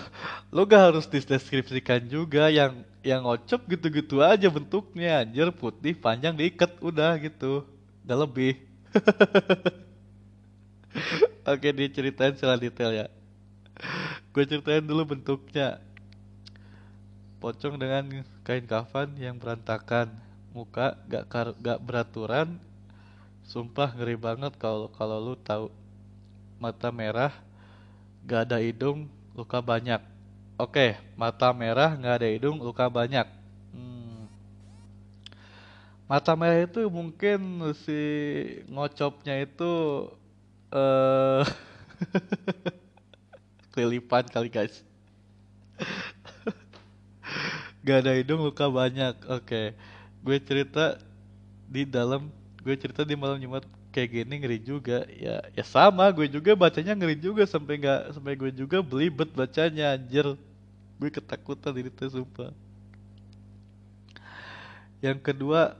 Lo gak harus dideskripsikan juga yang yang ngocok gitu-gitu aja bentuknya. Anjir putih panjang diikat udah gitu. Gak lebih. [laughs] Oke diceritain secara detail ya. Gue ceritain dulu bentuknya pocong dengan kain kafan yang berantakan. Muka gak kar gak beraturan. Sumpah ngeri banget kalau kalau lu tahu. Mata merah gak ada hidung luka banyak. Oke mata merah gak ada hidung luka banyak. Hmm. mata merah itu mungkin si ngocopnya itu eh uh, [laughs] kelilipan kali guys gak ada hidung luka banyak. Oke. Okay. gue cerita di dalam gue cerita di malam jumat. Kayak gini ngeri juga. Ya ya sama. Gue juga bacanya ngeri juga. Sampai nggak sampai gue juga belibet bacanya anjir. Gue ketakutan ini tuh sumpah. Yang kedua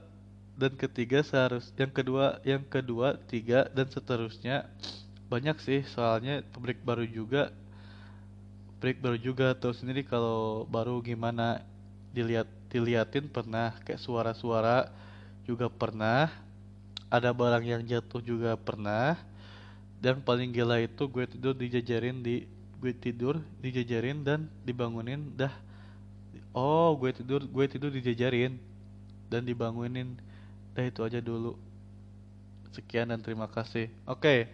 dan ketiga seharus yang kedua yang kedua tiga dan seterusnya. Banyak sih soalnya pabrik baru juga. Pabrik baru juga. Tahu sendiri kalau baru gimana dilihat diliatin pernah kayak suara-suara juga pernah ada barang yang jatuh juga pernah dan paling gila itu gue tidur dijajarin di gue tidur dijajarin dan dibangunin dah oh gue tidur gue tidur dijajarin dan dibangunin dah itu aja dulu sekian dan terima kasih oke okay.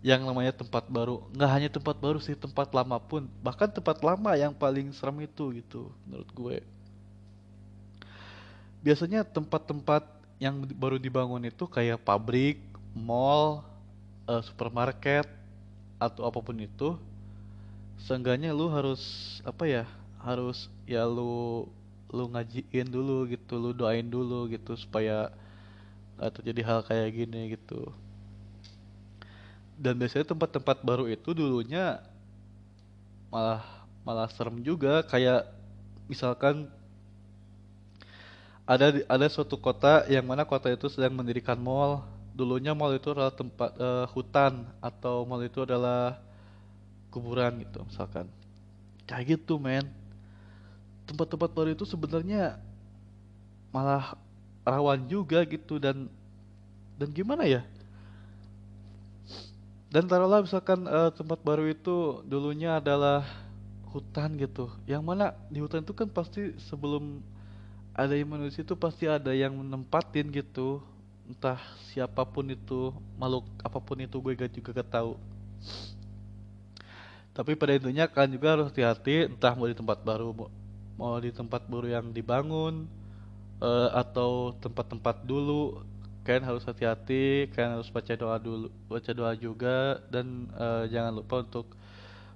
yang namanya tempat baru nggak hanya tempat baru sih tempat lama pun bahkan tempat lama yang paling serem itu gitu menurut gue biasanya tempat-tempat yang baru dibangun itu kayak pabrik, mall, uh, supermarket atau apa pun itu seenggaknya lu harus apa ya harus ya lu lu ngajiin dulu gitu lu doain dulu gitu supaya gak terjadi hal kayak gini gitu. Dan biasanya tempat-tempat baru itu dulunya malah malah serem juga. Kayak misalkan ada ada suatu kota yang mana kota itu sedang mendirikan mall. Dulunya mall itu adalah tempat uh, hutan atau mall itu adalah kuburan gitu misalkan. Kayak gitu, men. Tempat-tempat baru itu sebenarnya malah rawan juga gitu dan dan gimana ya? Dan taruhlah misalkan uh, tempat baru itu dulunya adalah hutan gitu. Yang mana di hutan itu kan pasti sebelum ada yang manusia itu pasti ada yang menempatin gitu. Entah siapa pun itu makhluk apa pun itu gue gak juga gak tahu tapi pada intinya kan juga harus hati-hati entah mau di tempat baru mau di tempat baru yang dibangun uh, atau tempat-tempat dulu. Kalian harus hati-hati kalian harus baca doa dulu baca doa juga dan uh, jangan lupa untuk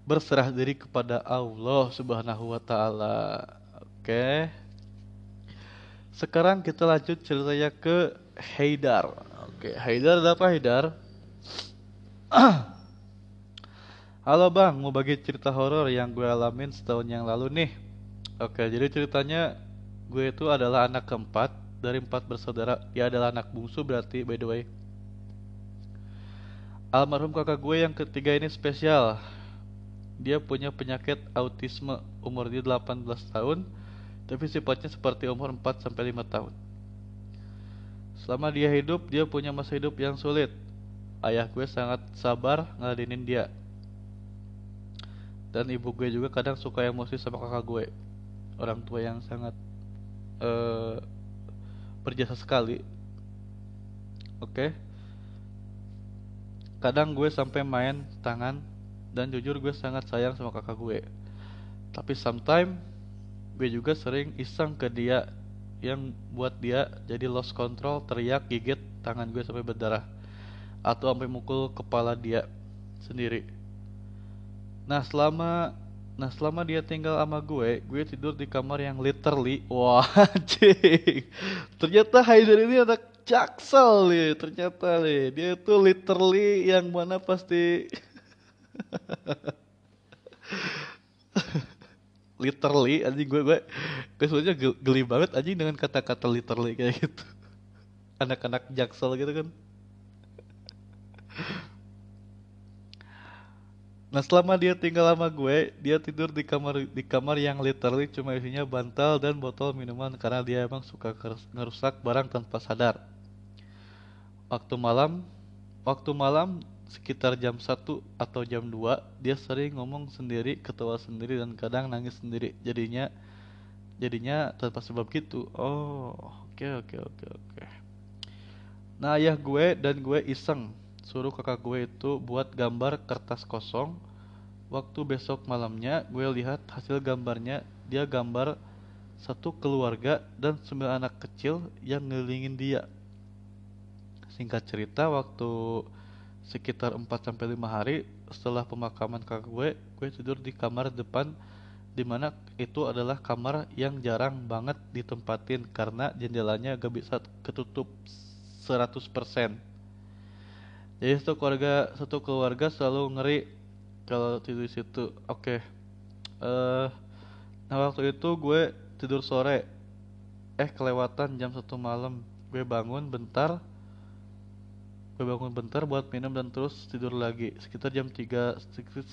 berserah diri kepada Allah Subhanahu wa taala. Oke? okay? Sekarang kita lanjut ceritanya ke Haidar. Oke, Haidar ada apa Haidar? [clears throat] Halo bang, mau bagi cerita horor yang gue alamin setahun yang lalu nih. Oke, jadi ceritanya gue itu adalah anak keempat dari empat bersaudara. Dia adalah anak bungsu berarti by the way. Almarhum kakak gue yang ketiga ini spesial. dia punya penyakit autisme umur dia 18 tahun tapi sifatnya seperti umur 4 sampai 5 tahun. Selama dia hidup, dia punya masa hidup yang sulit. Ayah gue sangat sabar ngeladenin dia. Dan ibu gue juga kadang suka emosi sama kakak gue. Orang tua yang sangat uh, berjasa sekali. Oke. Okay? Kadang gue sampai main tangan dan jujur gue sangat sayang sama kakak gue. Tapi sometimes gue juga sering iseng ke dia yang buat dia jadi lost control, teriak, gigit tangan gue sampai berdarah atau sampai mukul kepala dia sendiri. Nah selama Nah selama dia tinggal sama gue, gue tidur di kamar yang literally, wah [laughs] anjing. Ternyata Haider ini anak jaksel nih, ternyata nih. Dia itu literally yang mana pasti [laughs] literally anjing gue gue gue sebenarnya geli banget anjing dengan kata-kata literally kayak gitu [laughs] anak-anak jaksel gitu kan Nah selama dia tinggal sama gue, dia tidur di kamar di kamar yang literally cuma isinya bantal dan botol minuman karena dia emang suka ngerusak barang tanpa sadar. Waktu malam, waktu malam sekitar jam 1 atau jam 2 dia sering ngomong sendiri, ketawa sendiri dan kadang nangis sendiri. Jadinya jadinya tanpa sebab gitu. Oh, oke okay, oke okay, oke okay, oke. Okay. Nah, ayah gue dan gue iseng suruh kakak gue itu buat gambar kertas kosong. Waktu besok malamnya gue lihat hasil gambarnya, dia gambar satu keluarga dan sembilan anak kecil yang ngelingin dia. Singkat cerita waktu sekitar 4 sampai 5 hari setelah pemakaman kakak gue, gue tidur di kamar depan di mana itu adalah kamar yang jarang banget ditempatin karena jendelanya gak bisa ketutup 100% jadi satu keluarga satu keluarga selalu ngeri kalau tidur di situ. Oke okay. uh, eh, nah waktu itu gue tidur sore. Eh kelewatan jam satu malam. Gue bangun bentar gue bangun bentar buat minum dan terus tidur lagi. Sekitar jam 3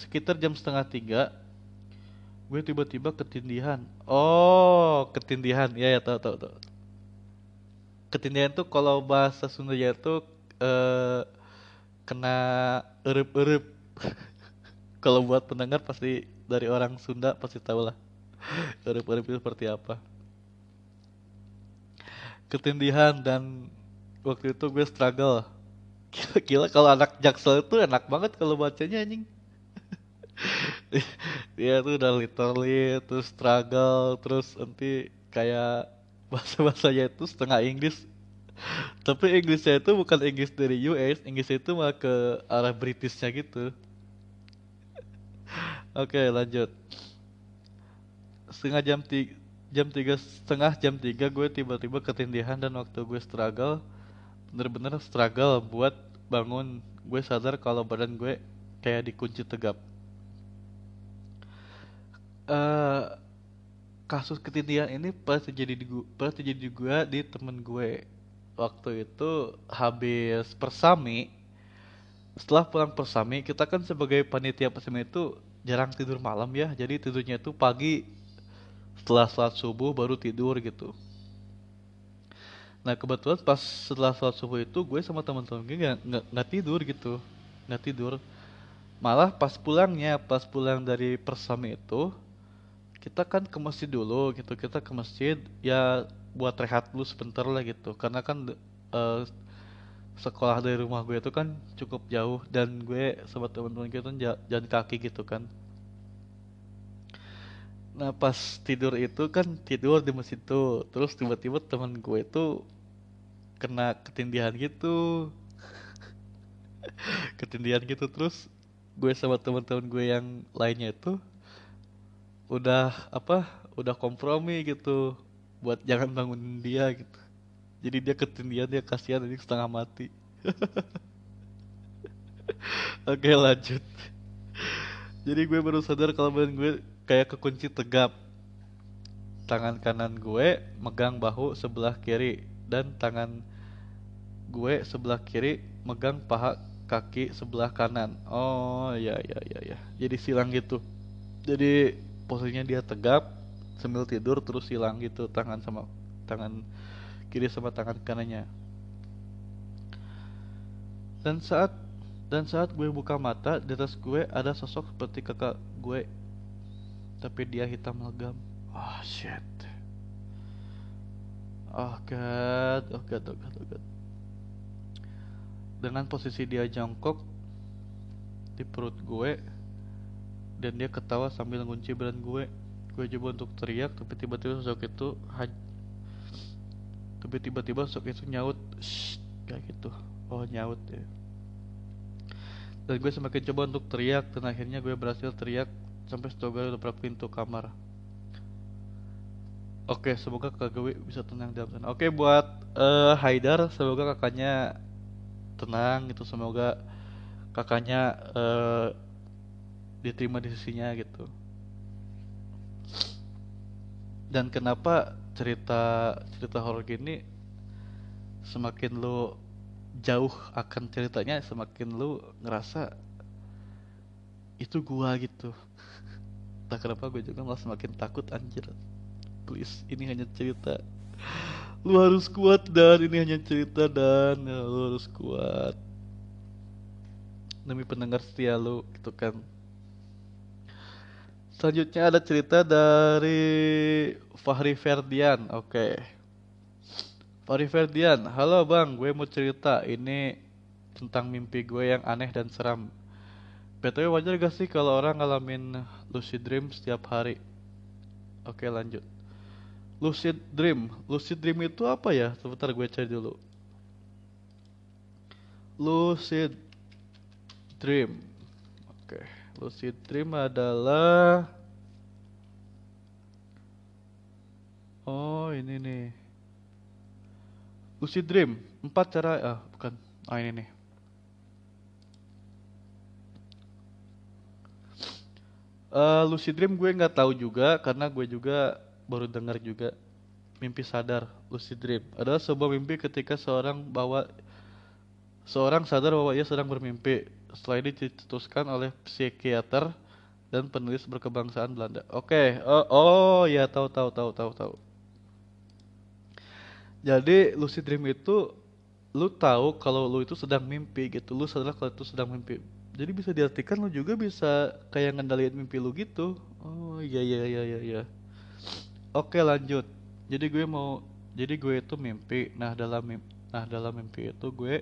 sekitar jam setengah tiga gue tiba-tiba ketindihan. Oh ketindihan. Ya ya tahu tahu tahu. Ketindihan tuh kalau bahasa Sunda ya tuh eh, kena erup-erup. [laughs] Kalau buat pendengar pasti dari orang Sunda pasti tahu lah [laughs] erup-erup itu seperti apa. Ketindihan dan waktu itu gue struggle Gila kalau anak jaksel itu enak banget kalau bacanya anjing. [laughs] dia tuh udah literally terus struggle terus nanti kayak bahasa bahasanya itu setengah Inggris. Tapi Inggrisnya itu bukan Inggris dari US Inggrisnya itu malah ke arah Britishnya gitu. [laughs] Oke lanjut. Setengah jam tiga jam tiga setengah jam tiga gue tiba-tiba ketindihan dan waktu gue struggle bener-bener struggle buat bangun. Gue sadar kalau badan gue kayak dikunci tegap. Uh, kasus ketindihan ini pernah terjadi di gue pernah terjadi di gue di temen gue. Waktu itu habis persami setelah pulang persami kita kan sebagai panitia persami itu jarang tidur malam ya. Jadi tidurnya itu pagi setelah salat subuh baru tidur gitu Nah kebetulan pas setelah sholat subuh itu gue sama teman-teman gue nggak nggak tidur gitu, nggak tidur. Malah pas pulangnya, pas pulang dari persami itu, kita kan ke masjid dulu gitu, kita ke masjid ya buat rehat dulu sebentar lah gitu, karena kan uh, sekolah dari rumah gue itu kan cukup jauh. Dan gue sama teman-teman gue tuh jalan kaki gitu kan. Nah pas tidur itu kan tidur di masjid tuh, terus tiba-tiba teman gue itu kena ketindihan gitu. [laughs] Ketindihan gitu terus gue sama teman-teman gue yang lainnya itu udah apa udah kompromi gitu buat jangan bangun dia gitu. Jadi dia ketindihan dia kasihan ini setengah mati. [laughs] Oke lanjut. Jadi gue baru sadar kalau badan gue kayak kekunci tegap. Tangan kanan gue megang bahu sebelah kiri dan tangan gue sebelah kiri megang paha kaki sebelah kanan. Oh ya ya ya ya. Jadi silang gitu. jadi posisinya dia tegap sambil tidur terus hilang gitu tangan sama tangan kiri sama tangan kanannya dan saat dan saat gue buka mata di atas gue ada sosok seperti kakak gue tapi dia hitam legam oh shit oh god. Oh god oh god oh god. Dengan posisi dia jongkok di perut gue dan dia ketawa sambil ngunci badan gue. Gue coba untuk teriak tapi tiba-tiba sosok itu tapi tiba-tiba sosok itu nyaut. Shh, kayak gitu. Oh nyaut ya. Dan gue semakin coba untuk teriak dan akhirnya gue berhasil teriak sampai setengah udah pintu kamar Oke, semoga kakak gue bisa tenang dalam sana. Oke, buat uh, Haidar, semoga kakaknya tenang gitu. Semoga kakaknya uh, diterima di sisinya gitu dan kenapa cerita cerita horor gini semakin lu jauh akan ceritanya semakin lu ngerasa itu gua gitu [laughs] tak kenapa gue juga malah semakin takut anjir please ini hanya cerita. Lu harus kuat dan. Ini hanya cerita dan. Ya, lu harus kuat. Demi pendengar setia lu gitu kan. Selanjutnya ada cerita dari Fahri Ferdian. Oke. Okay. Fahri Ferdian halo bang. Gue mau cerita. Ini tentang mimpi gue yang aneh dan seram. BTW wajar gak sih kalau orang ngalamin lucid dream setiap hari? Oke okay, lanjut lucid dream lucid dream itu apa ya sebentar gue cari dulu lucid dream. Oke, lucid dream adalah Oh, ini nih. Lucid dream, empat cara ah bukan. Ah ini nih. Uh, lucid dream gue nggak tahu juga karena gue juga baru dengar juga mimpi sadar lucid dream adalah sebuah mimpi ketika seorang bawa seorang sadar bahwa ia sedang bermimpi setelah ini dicetuskan oleh psikiater dan penulis berkebangsaan Belanda. Oke, okay. oh, oh ya tahu tahu tahu tahu tahu. Jadi lucid dream itu lu tahu kalau lu itu sedang mimpi gitu, lu sadar kalau itu sedang mimpi. Jadi bisa diartikan lu juga bisa kayak ngendaliin mimpi lu gitu. Oh iya iya iya iya iya. Oke, lanjut. Jadi gue mau jadi gue itu mimpi. Nah, dalam mimpi, nah dalam mimpi itu gue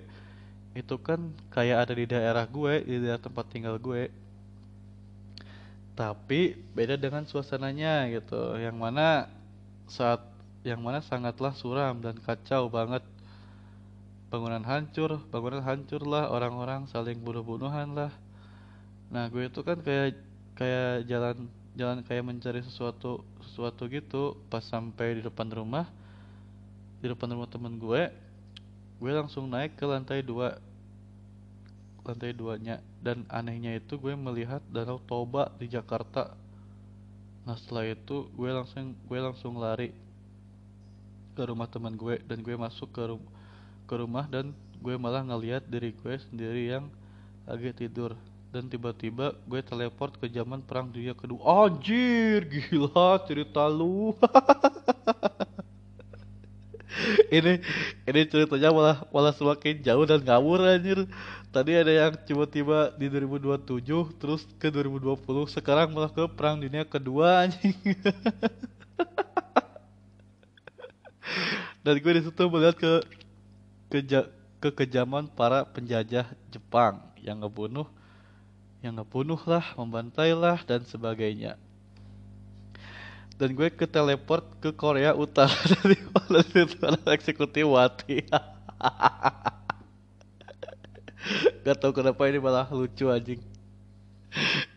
itu kan kayak ada di daerah gue di daerah tempat tinggal gue tapi beda dengan suasananya gitu yang mana saat yang mana sangatlah suram dan kacau banget bangunan hancur bangunan hancur lah orang-orang saling bunuh-bunuhan lah nah gue itu kan kayak kayak jalan jalan kayak mencari sesuatu sesuatu gitu pas sampai di depan rumah di depan rumah temen gue gue langsung naik ke lantai dua lantai duanya. Dan anehnya itu gue melihat danau Toba di Jakarta. Nah setelah itu gue langsung gue langsung lari ke rumah teman gue dan gue masuk ke rum ke rumah dan gue malah ngeliat diri gue sendiri yang lagi tidur dan tiba-tiba gue teleport ke zaman perang dunia kedua. Anjir gila cerita lu. [laughs] Ini ini ceritanya malah malah semakin jauh dan ngawur anjir. Tadi ada yang tiba-tiba di 2027 terus ke 2020 sekarang malah ke perang dunia kedua anjing. [laughs] Dan gue di situ melihat ke ke kejaman para penjajah Jepang yang ngebunuh yang ngebunuh lah membantai lah dan sebagainya. Dan gue ke teleport ke Korea Utara. [laughs] Dari itu? Eksekutif Wati [laughs] Gak tau kenapa ini malah lucu anjing.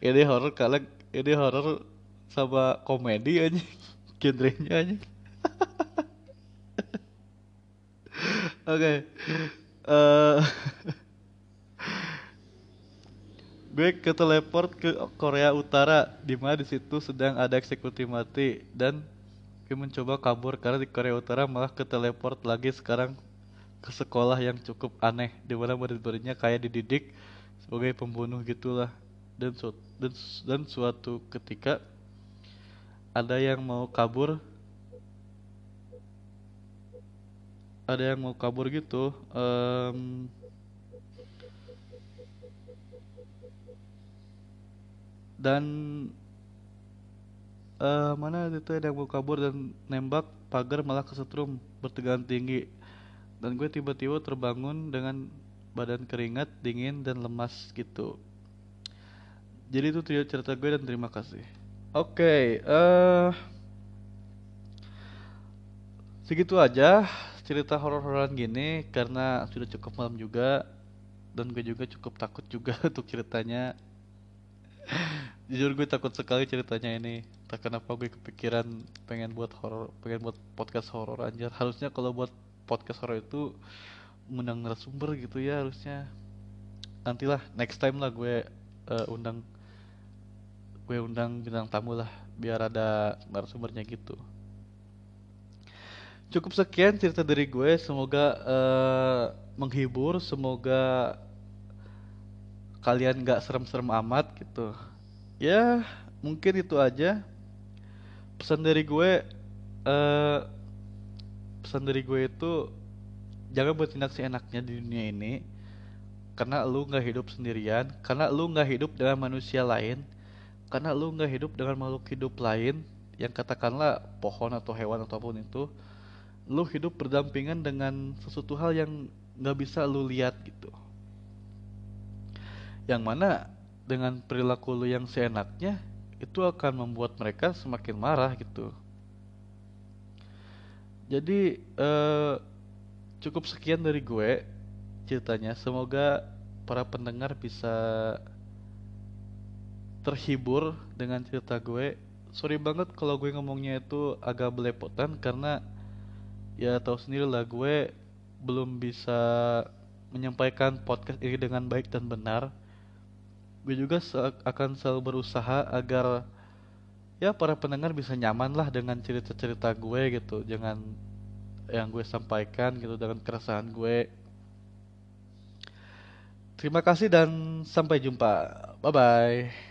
Ini horror kalian ini horror sama komedi anjing. Genrenya anjing. [laughs] Oke. Okay. eh, gue ke teleport ke Korea Utara di mana di situ sedang ada eksekusi mati dan gue mencoba kabur karena di Korea Utara malah ke teleport lagi sekarang ke sekolah yang cukup aneh di mana murid-muridnya kayak dididik sebagai pembunuh gitulah. Dan so dan dan suatu ketika ada yang mau kabur. Ada yang mau kabur gitu em, dan eh mana itu ada yang mau kabur dan nembak pagar malah kesetrum bertegangan tinggi. Dan gue tiba-tiba terbangun dengan badan keringat dingin dan lemas gitu. Jadi itu cerita gue dan terima kasih. Oke eh segitu aja cerita horor-hororan gini karena sudah cukup malam juga dan gue juga cukup takut juga [laughs] untuk ceritanya Jujur gue takut sekali ceritanya ini. Tak kenapa gue kepikiran pengen buat horor, pengen buat podcast horor anjir. Harusnya kalau buat podcast horor itu mengundang narasumber gitu ya harusnya. Nantilah next time lah gue eh, undang gue undang bintang tamu lah biar ada narasumbernya gitu. Cukup sekian cerita dari gue. Semoga eh, menghibur, semoga kalian gak serem-serem amat gitu. Ya, mungkin itu aja. Pesan dari gue, eh pesan dari gue itu jangan bertindak seenaknya di dunia ini. Karena lu nggak hidup sendirian, karena lu nggak hidup dengan manusia lain, karena lu nggak hidup dengan makhluk hidup lain yang katakanlah pohon atau hewan ataupun itu, lu hidup berdampingan dengan sesuatu hal yang nggak bisa lu lihat gitu. Yang mana dengan perilaku lu yang seenaknya itu akan membuat mereka semakin marah gitu. Jadi eh, cukup sekian dari gue ceritanya. Semoga para pendengar bisa terhibur dengan cerita gue. Sorry banget kalau gue ngomongnya itu agak belepotan karena ya tahu sendiri lah gue belum bisa menyampaikan podcast ini dengan baik dan benar. Gue juga se- akan selalu berusaha agar ya para pendengar bisa nyaman lah dengan cerita-cerita gue gitu, jangan yang gue sampaikan gitu dengan keresahan gue. Terima kasih dan sampai jumpa. Bye bye.